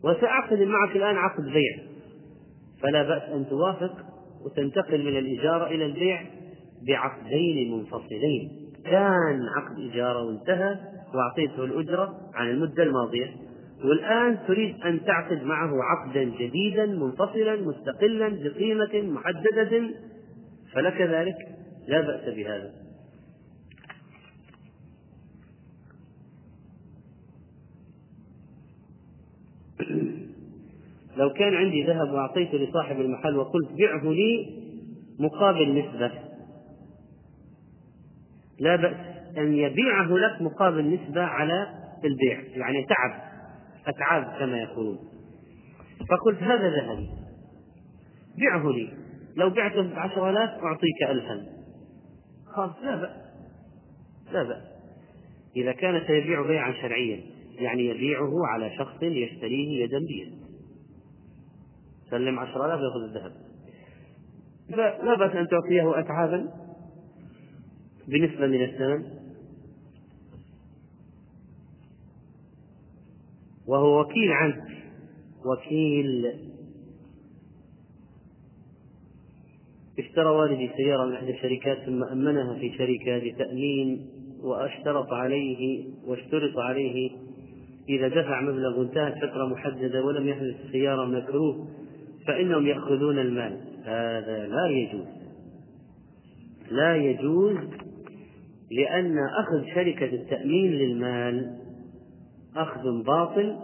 وسأعقد معك الآن عقد بيع. فلا بأس أن توافق وتنتقل من الإجارة إلى البيع بعقدين منفصلين. كان عقد إجارة وانتهى وأعطيته الأجرة عن المدة الماضية. والآن تريد أن تعقد معه عقدا جديدا منفصلا مستقلا بقيمة محددة. فلك ذلك لا بأس بهذا. لو كان عندي ذهب وأعطيته لصاحب المحل وقلت بعه لي مقابل نسبة لا بأس. أن يبيعه لك مقابل نسبة على البيع يعني تعب أتعاب كما يقولون. فقلت هذا ذهبي. بيعه لي. لو بعته بعشر آلاف أعطيك ألفا. خلاص لا بأس. لا بأس. إذا كان سيبيع بيعا شرعيا يعني يبيعه على شخص يشتريه يدا بيد. سلم عشر آلاف يأخذ الذهب. فلا بأس أن تعطيه أتعابا. بنسبة من الثمن. وهو وكيل عنك. وكيل. اشترى والدي سيارة من إحدى الشركات ثم أمنها في شركة لتأمين وأشترط عليه واشترط عليه إذا دفع مبلغ انتهت فترة محددة ولم يحدث السيارة مكروه فإنهم يأخذون المال. هذا لا يجوز. لا يجوز لأن أخذ شركة التأمين للمال أخذ باطل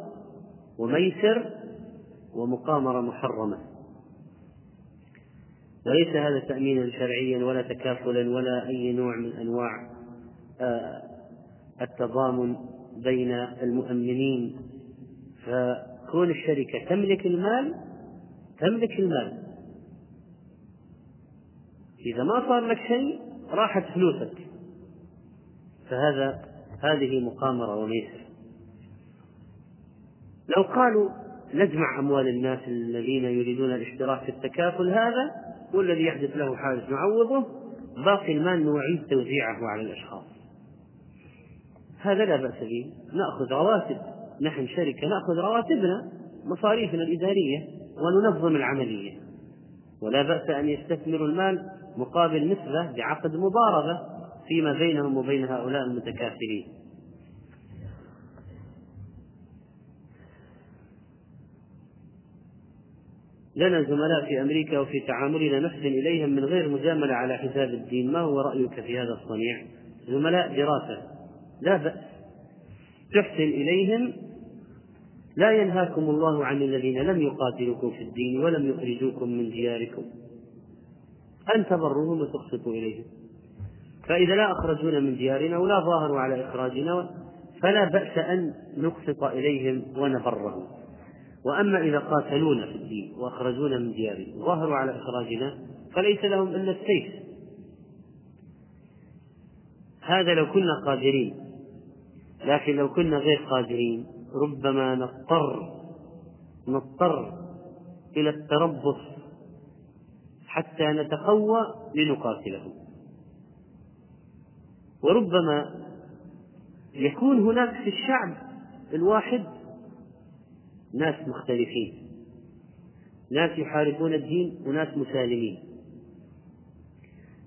وميسر ومقامرة محرمة. وليس هذا تأمينا شرعيا ولا تكافلا ولا أي نوع من أنواع آه، التضامن بين المؤمنين. فكون الشركة تملك المال تملك المال. إذا ما صار لك شيء راحت فلوسك. فهذا هذه مقامرة وميسر. لو قالوا نجمع أموال الناس الذين يريدون الاشتراك في التكافل هذا والذي يحدث له حادث نعوضه باقي المال نعيد توزيعه على الأشخاص. هذا لا بأس به. نأخذ رواتب. نحن شركة نأخذ رواتبنا مصاريفنا الإدارية وننظم العملية. ولا بأس أن يستثمروا المال مقابل نسبة بعقد مضاربة فيما بينهم وبين هؤلاء المتكافلين. لنا زملاء في أمريكا وفي تعاملنا نحسن إليهم من غير مجاملة على حساب الدين. ما هو رأيك في هذا الصنيع؟ زملاء دراسة. لا بأس. تحسن إليهم. لا ينهاكم الله عن الذين لم يقاتلوكم في الدين ولم يخرجوكم من دياركم. أن تبروهم وتقسطوا إليهم. فإذا لا أخرجونا من ديارنا ولا ظاهروا على إخراجنا فلا بأس أن نقسط إليهم ونبرهم. وأما إذا قاتلونا في الدين وأخرجونا من ديارنا وظاهروا على إخراجنا فليس لهم إلا السيف. هذا لو كنا قادرين. لكن لو كنا غير قادرين ربما نضطر نضطر إلى التربص حتى نتقوى لنقاتله وربما يكون هناك في الشعب الواحد ناس مختلفين. ناس يحاربون الدين وناس مسالمين.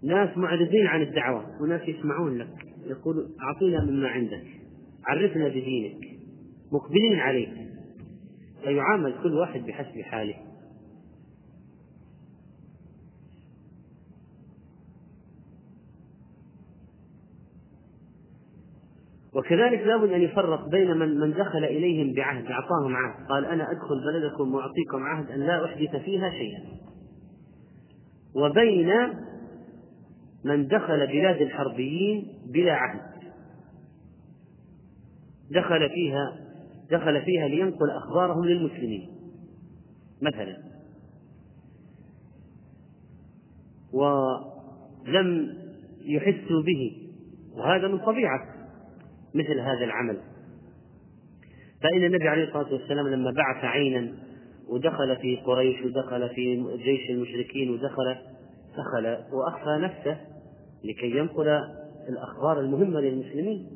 ناس معرضين عن الدعوة وناس يسمعون لك. يقول أعطينا مما عندك. عرفنا بدينك. مقبلين عليك. فيعامل كل واحد بحسب حاله. وكذلك لابد أن يفرق بين من من دخل إليهم بعهد أعطاهم عهد. قال أنا أدخل بلدكم وأعطيكم عهد أن لا أحدث فيها شيئا. وبين من دخل بلاد الحربيين بلا عهد. دخل فيها دخل فيها لينقل أخبارهم للمسلمين. مثلا. ولم يحسوا به. وهذا من طبيعة مثل هذا العمل. فإن النبي عليه الصلاة والسلام لما بعث عينا ودخل في قريش ودخل في جيش المشركين ودخل دخل وأخفى نفسه لكي ينقل الأخبار المهمة للمسلمين.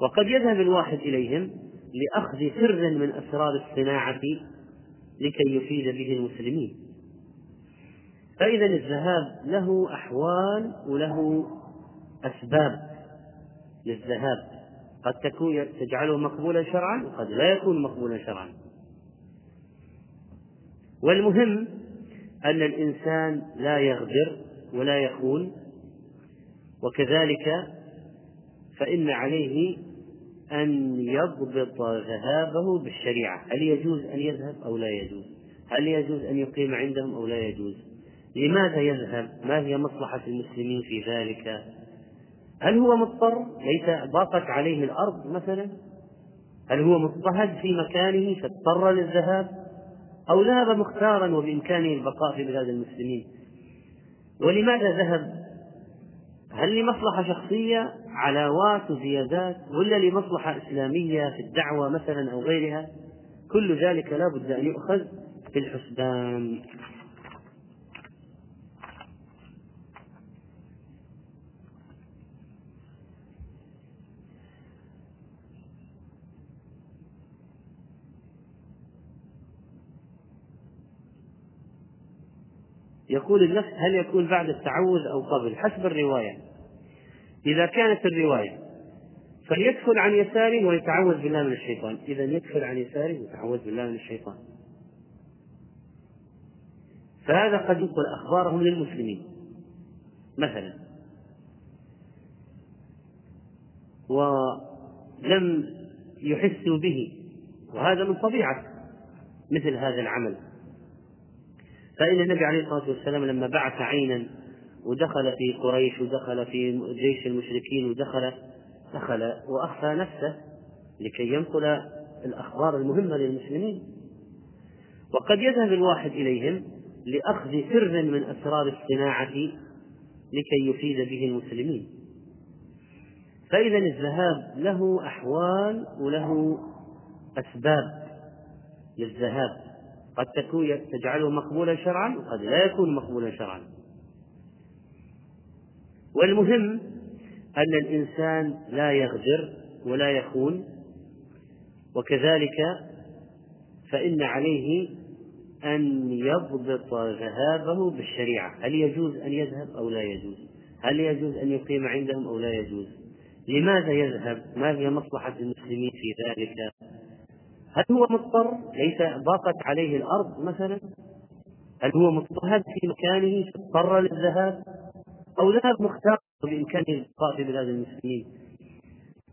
وقد يذهب الواحد إليهم لأخذ سر من أسرار الصناعة لكي يفيد به المسلمين. فإذا الذهاب له أحوال وله أسباب. للذهاب. قد تكون تجعله مقبولا شرعا وقد لا يكون مقبولا شرعا. والمهم أن الإنسان لا يغدر ولا يخون وكذلك فإن عليه أن يضبط ذهابه بالشريعة. هل يجوز أن يذهب أو لا يجوز؟ هل يجوز أن يقيم عندهم أو لا يجوز؟ لماذا يذهب؟ ما هي مصلحة المسلمين في ذلك؟ هل هو مضطر؟ ليس ضاقت عليه الأرض مثلا؟ هل هو مضطهد في مكانه فاضطر للذهاب؟ أو ذهب مختارا وبإمكانه البقاء في بلاد المسلمين؟ ولماذا ذهب؟ هل لمصلحة شخصية علاوات وزيادات ولا لمصلحة إسلامية في الدعوة مثلا أو غيرها؟ كل ذلك لا بد أن يؤخذ في الحسبان يقول النفس هل يكون بعد التعوذ أو قبل؟ حسب الرواية. إذا كانت الرواية فليدخل عن يساره ويتعوذ بالله من الشيطان. إذا يدخل عن يساره ويتعوذ بالله من الشيطان. فهذا قد ينقل أخبارهم للمسلمين. مثلا ولم يحسوا به وهذا من طبيعة مثل هذا العمل. فإن النبي عليه الصلاة والسلام لما بعث عينا ودخل في قريش ودخل في جيش المشركين ودخل دخل وأخفى نفسه لكي ينقل الأخبار المهمة للمسلمين. وقد يذهب الواحد إليهم لأخذ سر من أسرار الصناعة لكي يفيد به المسلمين. فإذا الذهاب له أحوال وله أسباب للذهاب. قد تكون تجعله مقبولا شرعا وقد لا يكون مقبولا شرعا. والمهم أن الإنسان لا يغدر ولا يخون وكذلك فإن عليه أن يضبط ذهابه بالشريعة. هل يجوز أن يذهب أو لا يجوز؟ هل يجوز أن يقيم عندهم أو لا يجوز؟ لماذا يذهب؟ ما هي مصلحة المسلمين في ذلك؟ هل هو مضطر؟ ليس ضاقت عليه الأرض مثلا؟ هل هو مضطهد في مكانه فاضطر للذهاب؟ أو ذهب مختار بإمكانه البقاء في بلاد المسلمين؟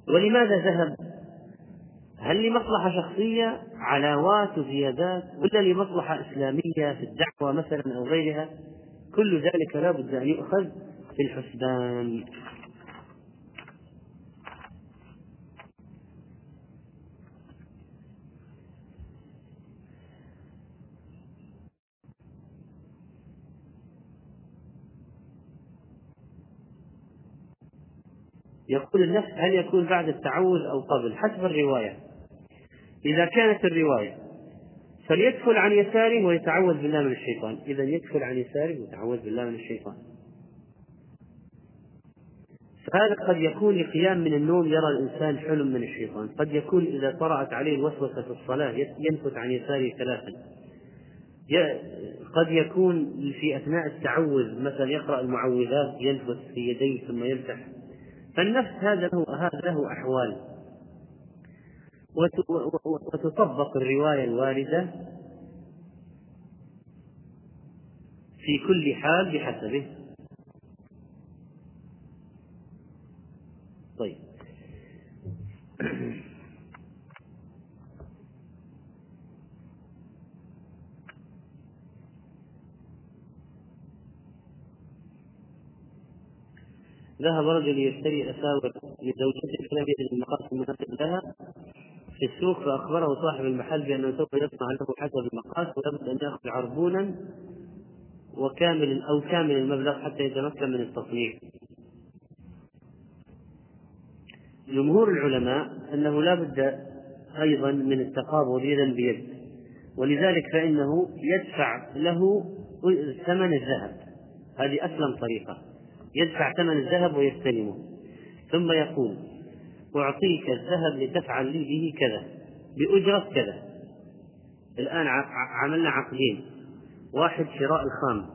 ولماذا ذهب؟ هل لمصلحة شخصية علاوات وزيادات ولا لمصلحة إسلامية في الدعوة مثلا أو غيرها؟ كل ذلك لا بد أن يؤخذ في الحسبان. يقول النفس هل يكون بعد التعوذ أو قبل؟ حسب الرواية. إذا كانت الرواية فليدخل عن يساره ويتعوذ بالله من الشيطان. إذا يدخل عن يساره ويتعوذ بالله من الشيطان. فهذا قد يكون لقيام من النوم يرى الإنسان حلم من الشيطان. قد يكون إذا طرأت عليه الوسوسة في الصلاة ينفث عن يساره ثلاثا. قد يكون في أثناء التعوذ مثلا يقرأ المعوذات ينفث في يديه ثم يمسح فالنفس هذا له هذا له أحوال. وتطبق الرواية الواردة في كل حال بحسبه. طيب. ذهب رجل يشتري أساور لزوجته فلم يجد المقاس المناسب لها في السوق فأخبره صاحب المحل بأنه سوف يصنع له حسب المقاس ولابد أن يأخذ عربونا وكامل أو كامل المبلغ حتى يتمكن من التصنيع. جمهور العلماء أنه لا بد أيضا من التقابض يدا بيد ولذلك فإنه يدفع له ثمن الذهب. هذه أسلم طريقة. يدفع ثمن الذهب ويستلمه. ثم يقول أعطيك الذهب لتفعل لي به كذا بأجرة كذا. الآن عملنا عقدين. واحد شراء الخام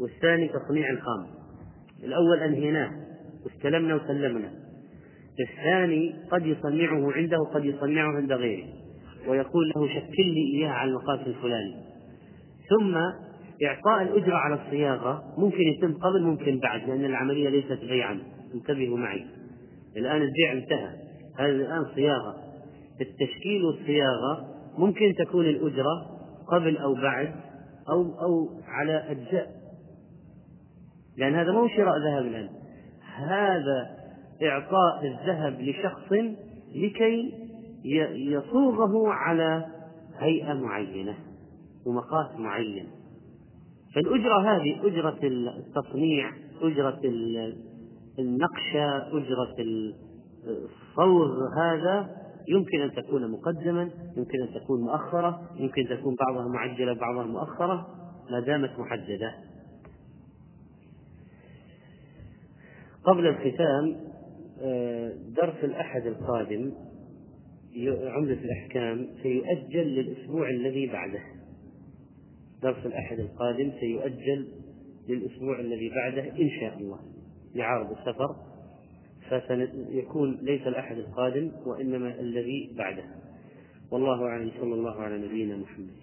والثاني تصنيع الخام. الأول أنهيناه واستلمنا وسلمنا. الثاني قد يصنعه عنده وقد يصنعه عند غيره. ويقول له شكل لي إياه على المقاس الفلاني. ثم إعطاء الأجرة على الصياغة ممكن يتم قبل ممكن بعد لأن العملية ليست بيعا. انتبهوا معي. الآن البيع انتهى. هذا الآن صياغة. التشكيل والصياغة ممكن تكون الأجرة قبل أو بعد أو أو على أجزاء. لأن هذا مو شراء ذهب الآن. هذا إعطاء الذهب لشخص لكي يصوغه على هيئة معينة ومقاس معين. فالأجرة هذه أجرة التصنيع أجرة النقشة أجرة الصوغ هذا يمكن أن تكون مقدما يمكن أن تكون مؤخرة يمكن تكون بعضها معجلة بعضها مؤخرة ما دامت محددة. قبل الختام آه، درس الأحد القادم عمدة الأحكام سيؤجل للأسبوع الذي بعده. درس الأحد القادم سيؤجل للأسبوع الذي بعده إن شاء الله. لعرض السفر فسيكون ليس الأحد القادم وإنما الذي بعده. والله أعلم. صلى الله على نبينا محمد.